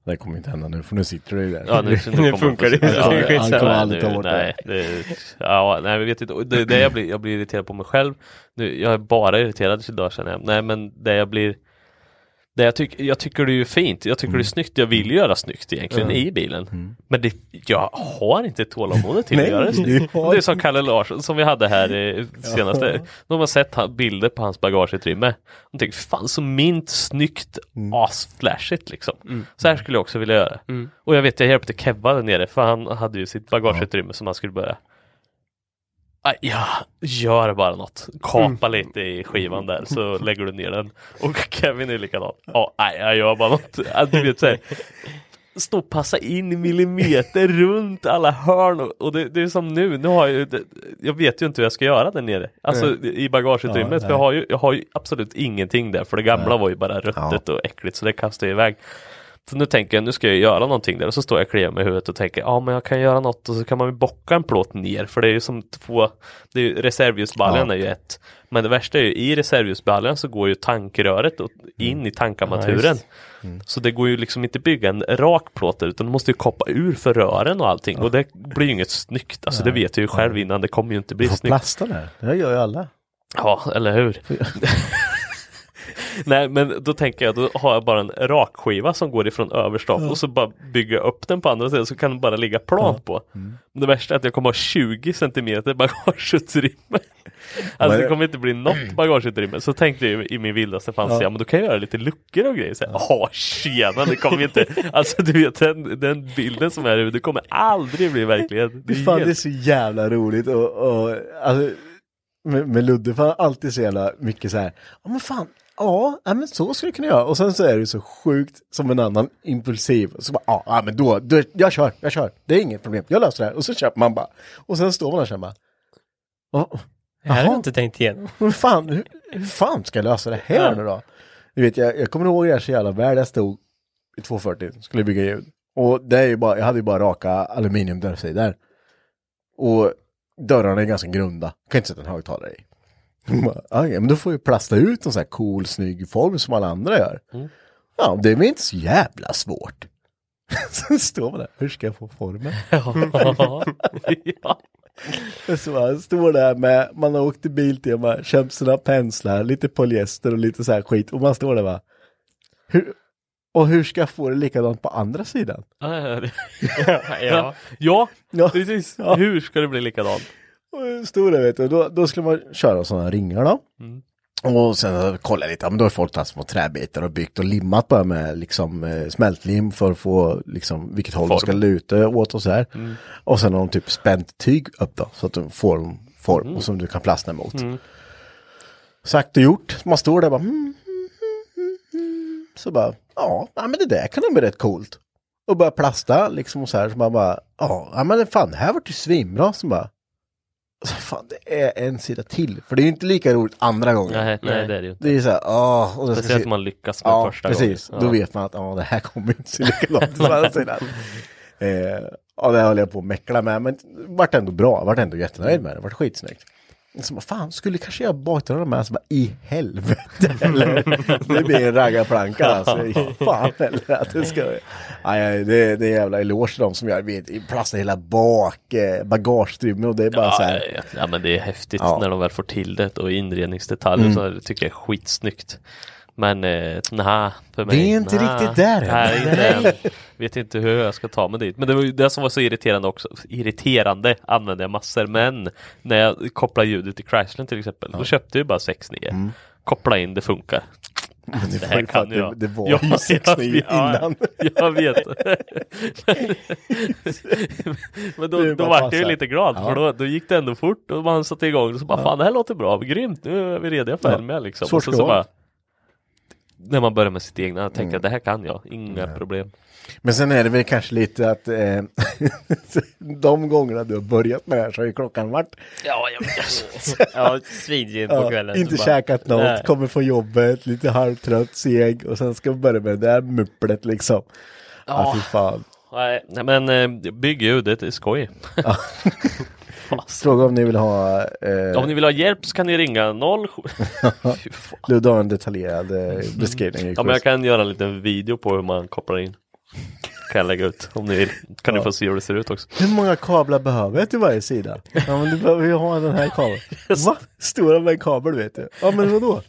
Det kommer inte hända nu för nu sitter du ju där. Ja, nu, Nu kommer funkar det. Är ja, han kommer aldrig ta bort nej, det. Ja, nej, vi vet inte. Det, det jag, blir, jag blir irriterad på mig själv. Nu, jag är bara irriterad idag känner jag. Nej, men det jag blir det jag, tyck, jag tycker det är ju fint, jag tycker det är snyggt, jag vill göra snyggt egentligen Mm. i bilen. Men det, jag har inte tålamodet till att göra det snyggt. Det är som Kalle Larsson som vi hade här eh, senaste. De har sett han- bilder på hans bagageutrymme. De tänker fan så mint, snyggt, asflashigt liksom. Så här skulle jag också vilja göra. Mm. Och jag vet jag hjälpte Kevva där nere för han hade ju sitt bagageutrymme som han skulle börja Ja, gör bara något. Kapa lite i skivan där så lägger du ner den. Och Kevin är likadan. Ja, nej, jag gör bara något. Ja, Du vet såhär. Stå och passa in i millimeter runt alla hörn och, det, det är som nu, nu har jag ju, det, jag vet ju inte hur jag ska göra där nere. Alltså i bagageutrymmet, Ja, för jag har, ju, jag har ju absolut ingenting där, för det gamla Nej. var ju bara ruttet och äckligt så det kastar jag iväg. Så nu tänker jag, nu ska jag göra någonting där och så står jag och kliar mig i huvudet och tänker, ja men jag kan göra något och så kan man ju bocka en plåt ner för det är ju som två, det är ju, reservljusbaljan Ja. är ju ett. Men det värsta är ju, i reservljusbaljan så går ju tankröret och in i tankarmaturen. Ja, just. Så det går ju liksom inte bygga en rak plåt där, utan du måste ju koppa ur för rören och allting och det blir ju inget snyggt. Alltså det vet jag ju själv innan, det kommer ju inte bli snyggt. plasta där. Det gör ju alla. Ja, eller hur? Nej, men då tänker jag, då har jag bara en rakskiva som går ifrån överstopp och så bara bygger jag upp den på andra sidan så kan den bara ligga plant på. Mm. Det värsta är att jag kommer ha 20 centimeter bagageutrymme. Alltså det kommer inte bli något bagageutrymme. Så tänkte jag i min vildaste fantasi, ja. men då kan jag göra lite luckor och grejer. Ja, tjena, det kommer inte, alltså du vet den, den bilden som är det kommer aldrig bli verklighet. Det, är fan, helt- det är så jävla roligt och, och alltså, med, med Ludde, för han alltid så jävla mycket så här, ja men fan, ja, ja men så skulle du kunna göra. Och sen så är du så sjukt som en annan impulsiv. Så bara, ja, ja men då, då, jag kör, jag kör, det är inget problem, jag löser det här. Och så köper man bara. Och sen står man där och bara, "Ja, Det här har jag inte tänkt igenom. men fan, hur, hur fan ska jag lösa det här nu då? Du vet, jag, jag kommer ihåg det här så jävla väl, jag stod i 240, skulle bygga ljud. Och det är ju bara, jag hade ju bara raka aluminiumdörrsidor. Och dörrarna är ganska grunda, kan inte sätta en högtalare i. "Ah, ja, men då får vi plasta ut en sån här cool, snygg form som alla andra gör. Ja, det är väl inte så jävla svårt. Sen står man där, hur ska jag få formen? ja. Så man står där med, man har åkt till Biltema, köpt sina penslar, lite polyester och lite så här skit. Och man står där va. Hur, och hur ska jag få det likadant på andra sidan? ja. ja. Ja, Ja. precis. Ja. Hur ska det bli likadant? Där vet du, då, då skulle man köra sådana ringar då. Mm. Och sen kollade jag lite, ja, men då har folk tagit små träbitar och byggt och limmat bara med liksom eh, smältlim för att få liksom vilket håll de ska Form. luta åt och så här. Och sen har de typ spänt tyg upp då så att de får en form och som du kan plastna emot. Sagt och gjort, man står där bara mm, mm, mm, mm. så bara ja, men det där kan nog bli rätt coolt. Och börja plasta liksom och så här så man bara ja, ja men fan det här vart ju svinbra så bara så fan det är en sida till för det är ju inte lika roligt andra gången. Nej, nej det är det ju inte. Det är så här, åh, och det ska Speciellt se- om man lyckas med Ja, första precis. gången. Då vet man att ja, det här kommer inte se likadant ut andra sidan. Eh, och det höll jag på att meckla med, men det vart ändå bra. Vart ändå jättenöjd med det. Vart skitsnyggt. Så bara, fan, skulle kanske jag bakdörrarna med? Så bara, i helvete. Eller, det blir en raggarplanka alltså. I fan eller att det ska... Aj, det, det är jävla eloge till de som gör vet, plastar hela bak, eh, bagageutrymme och det är bara så Ja, här. ja, men det är häftigt Ja. när de väl får till det och inredningsdetaljer Mm. så här, tycker jag är skitsnyggt. Men eh, nej, för mig. Vi är inte nja. riktigt där. Nej, inte. Vet inte hur jag ska ta mig dit. Men det var ju det som var så irriterande också. Irriterande använde jag massor. Men när jag kopplar ljudet till Chrysler till exempel. Då köpte jag bara 6.9. Koppla in, det funkar. Mm. det det här kan att det- jag. det var Ja, ju 6.9 jag vet. innan. Ja, jag vet. Men då, Det då vart jag ju lite glad Ja. för då, då gick det ändå fort och man satte igång och så bara fan det här låter bra, grymt, nu är vi redo för Ja. Elmia liksom. Så så, det så bara när man börjar med sitt egna, tänker Mm. jag det här kan jag, inga problem. Men sen är det väl kanske lite att eh, de gångerna du har börjat med det här så har ju klockan varit Ja, jag vet. Ja, svinsent på ja, kvällen. inte så bara- käkat något, Nej. kommer från jobbet, lite halvtrött, seg och sen ska vi börja med det där mupplet liksom. Ja, Ja. fy fan. Nej, nej, men eh, bygg ljudet, det är skoj. Fråga om ni vill ha eh, Om ni vill ha hjälp så kan ni ringa 07... Fy fan. Ludde har en detaljerad eh, beskrivning. Ja men jag kan göra en liten video på hur man kopplar in. Kan jag lägga ut om ni vill. Kan ni få se hur det ser ut också. Hur många kablar behöver jag till varje sida? Ja men du behöver ju ha den här kabeln. Va? Stora med en kabel vet du. Ja men vadå?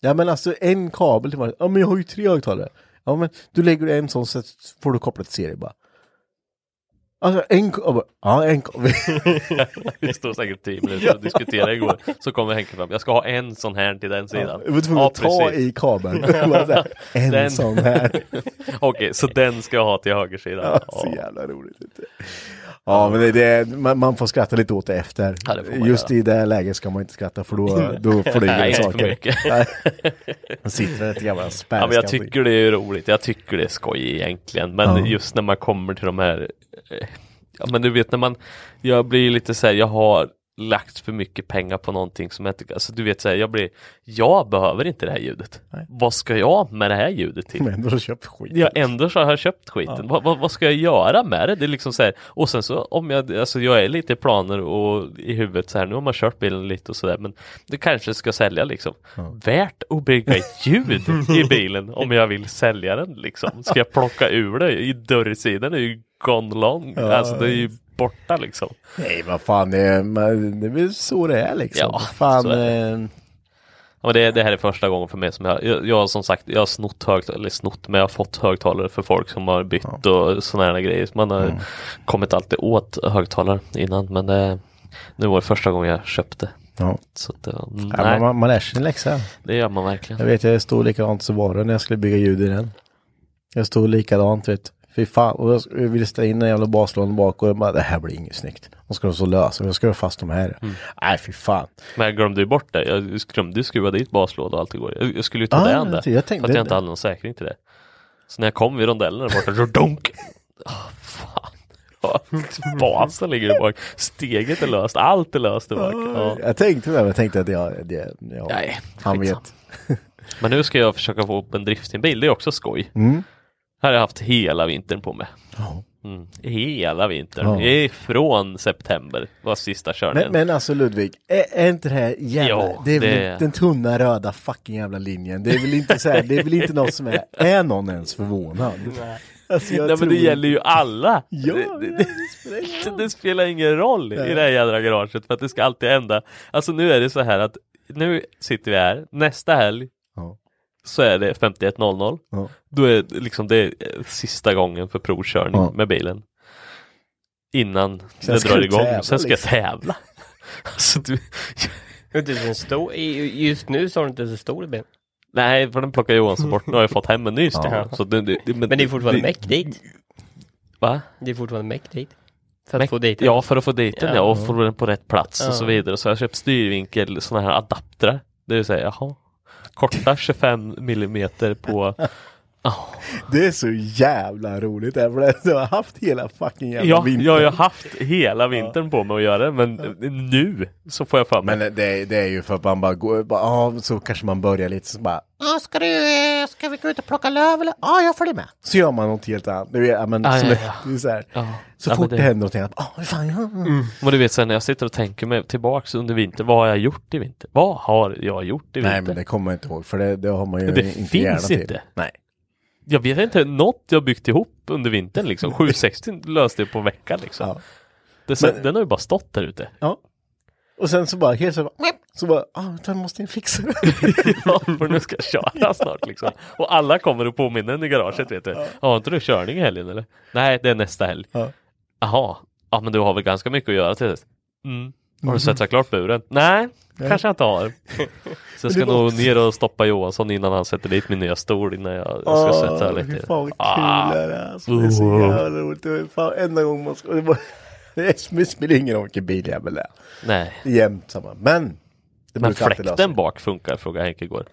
Ja men alltså en kabel till varje. Ja men jag har ju tre högtalare. Ja men du lägger en sån så får du koppla till serie bara. Alltså en kabel. Ja en. Vi stod säkert tio minuter och diskuterade igår. Så kommer Henke fram. Jag ska ha en sån här till den sidan. Jag var tvungen att ta precis. i kabeln. Bara här, en Den. sån här. Okej, så den ska jag ha till högersidan. Ja, så jävla roligt. Ja, men det, det, man, man får skratta lite åt det efter. Ja, Just göra. i det läget ska man inte skratta för då, då flyger det saker. Nej. Man sitter ett jävla Ja, men jag tycker det är roligt. Jag tycker det är skoj egentligen. Men Ja. just när man kommer till de här eh, Ja men du vet när man Jag blir lite så här, jag har lagt för mycket pengar på någonting som jag inte Alltså du vet så här, jag blir Jag behöver inte det här ljudet. Nej. Vad ska jag med det här ljudet till? Men ändå har köpt skit. Ja ändå så har jag köpt skiten. Vad, vad, vad ska jag göra med det? Det är liksom så här, och sen så om jag, alltså jag är lite i planer och i huvudet så här, nu har man kört bilen lite och sådär men det kanske ska sälja liksom. Värt att bygga ett ljud i bilen om jag vill sälja den liksom. Ska jag plocka ur det? I dörrsidan är ju gone long. Ja. Alltså det är ju borta liksom. Nej, vad fan, det är, det väl så det är liksom. Ja, fan, så är eh, Ja, men det, det här är första gången för mig som jag, jag, jag har som sagt, jag har snott högtalare, eller snott, men jag har fått högtalare för folk som har bytt och sådana här grejer. Man har kommit alltid åt högtalare innan, men det, nu var det första gången jag köpte. ja. Så det mm, Ja, nej, man, man, lär sig en läxa. det gör man verkligen. Jag vet, jag stod likadant så var det när jag skulle bygga ljud i den. Jag stod likadant, vet Fy fan, och jag jag ville ställa in en jävla baslån bak och jag bara, det här blir inget snyggt. De ska så lösa, jag ska ha fast de här. Mm. Nej, fy fan. Men jag glömde ju bort det. Jag glömde ju skruva dit baslåda och allt igår. Jag, jag skulle ju ta Ah, den där. jag tänkte- för att jag inte hade någon säkring till det. Så när jag kom vid rondellen där borta, så dunk! Oh, fan. Basen ligger där bak. Steget är löst. Allt är löst där bak. Ja. Jag tänkte det, men jag tänkte att jag, det, ja, Nej, han vet. Men nu ska jag försöka få upp en driftingbil. Det är också skoj. Mm. Här har jag haft hela vintern på mig. Ja. Mm. Hela vintern. Ja. Ifrån september var sista körningen. Men, men alltså Ludvig, är, är inte det här jävla, Jo, det är väl det- den tunna röda fucking jävla linjen. Det är väl inte så här, det är väl inte något som är, är någon ens förvånad? Alltså, jag Nej men det gäller ju alla. Ja, det, det, det spelar ingen det, roll. spelar ingen roll i det här jädra garaget för att det ska alltid hända. Alltså nu är det så här att nu sitter vi här, nästa helg. Så är det 51.00. Ja. Då är det liksom det är sista gången för provkörning Ja. med bilen. Innan Sen det drar igång, tävla, sen ska liksom. jag tävla. Alltså, du, Inte så stor, just nu så har du inte så stor ben. Nej, för den plockar Johansson bort. Nu har jag fått hem en ny Ja. så det, det, Men det är fortfarande meck dit. Va? Det är fortfarande dit. För att få dit den. Ja, för att få dit den ja, Ja. och få den på rätt plats Ja. och så vidare. Så jag har köpt styrvinkel, sådana här adaptrar. Det vill säga, jaha, korta 25 millimeter på det är så jävla roligt det för det- du har haft hela fucking jävla Ja, vintern. jag har haft hela vintern på mig att göra det, men nu så får jag för mig. Men det, det är ju för att man bara går, bara, ja, så kanske man börjar lite så bara, Ja, ska, du, ska vi gå ut och plocka löv eller? Ja, jag följer med. så gör man något helt annat. Det ja, men, Ja, som ja, ja. Det är så, här, Ja. så Ja, fort det... händer någonting annat, ah, fan, ja, mm. Men du vet sen när jag sitter och tänker mig tillbaks under vintern, vad har jag gjort i vinter? Vad har jag gjort i vinter? Nej men det kommer jag inte ihåg för det, det har man ju Det inte finns hjärna till. inte. Nej. Jag vet inte, något jag byggt ihop under vintern liksom. 760 löste jag på en vecka liksom. Ja. Det, Men- den har ju bara stått där ute. Ja. Och sen så bara helt så bara, så bara, ah, jag måste jag fixa ja, för nu ska jag köra snart liksom. Och alla kommer och påminner en i garaget vet du. Ja. Har inte du körning i helgen eller? Nej, det är nästa helg. Ja. Jaha, ja men du har väl ganska mycket att göra till det. Mm. Har du svetsat klart buren? Nej, kanske jag inte har. Så jag ska nog också- ner och stoppa Johansson innan han sätter dit min nya stol innan jag, jag ska svetsa Åh, fy lite. fan vad kul Ah. det är. Alltså, det är så Oh. jävla roligt. Det är Fan, enda gången man ska, det, spelar ingen roll vilken bil jag är. Nej, Det är jämt samma. Men, det men fläkten bak funkar frågade Henke igår.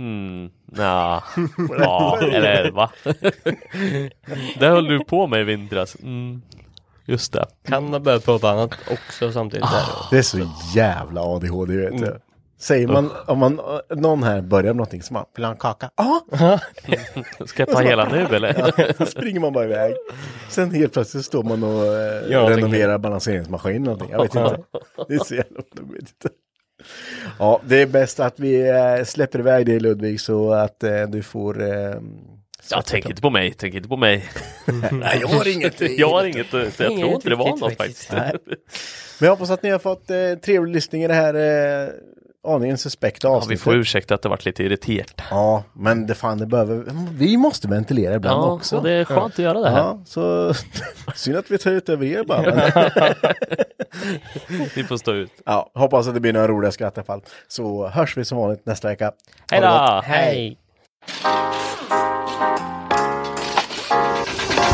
Mm, nja, ja, eller va? det höll du på med i vintras. Mm, just det. Kan ha börjat prata annat också samtidigt. Ah. Det är så jävla ADHD vet du. Säger man, om man, någon här börjar med någonting som man, vill ha en kaka? Ja! Ska jag ta hela nu eller? Så springer man bara iväg. Sen helt plötsligt står man och eh, Ja, renoverar balanseringsmaskin någonting. Jag vet inte. Det är så jävla inte. Ja, det är bäst att vi eh, släpper iväg dig Ludvig så att eh, du får eh, Ja, tänk inte på mig, tänk inte på mig. Nej, jag har inget. Jag har inget, jag tror Inget inte det var något faktiskt. Men jag hoppas att ni har fått eh, trevlig lyssning i det här eh, aningen suspekta Ja, vi avsnittet. får ursäkta att det varit lite irriterat. Ja, men det fan det behöver, vi måste ventilera ibland Ja, också. och det är skönt att göra det här. Ja, så synd att vi tar ut över er bara. Men, Ni får stå ut. ja, hoppas att det blir några roliga skratt i alla fall. Så hörs vi som vanligt nästa vecka. Hej då! Hej!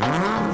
Mm-hmm.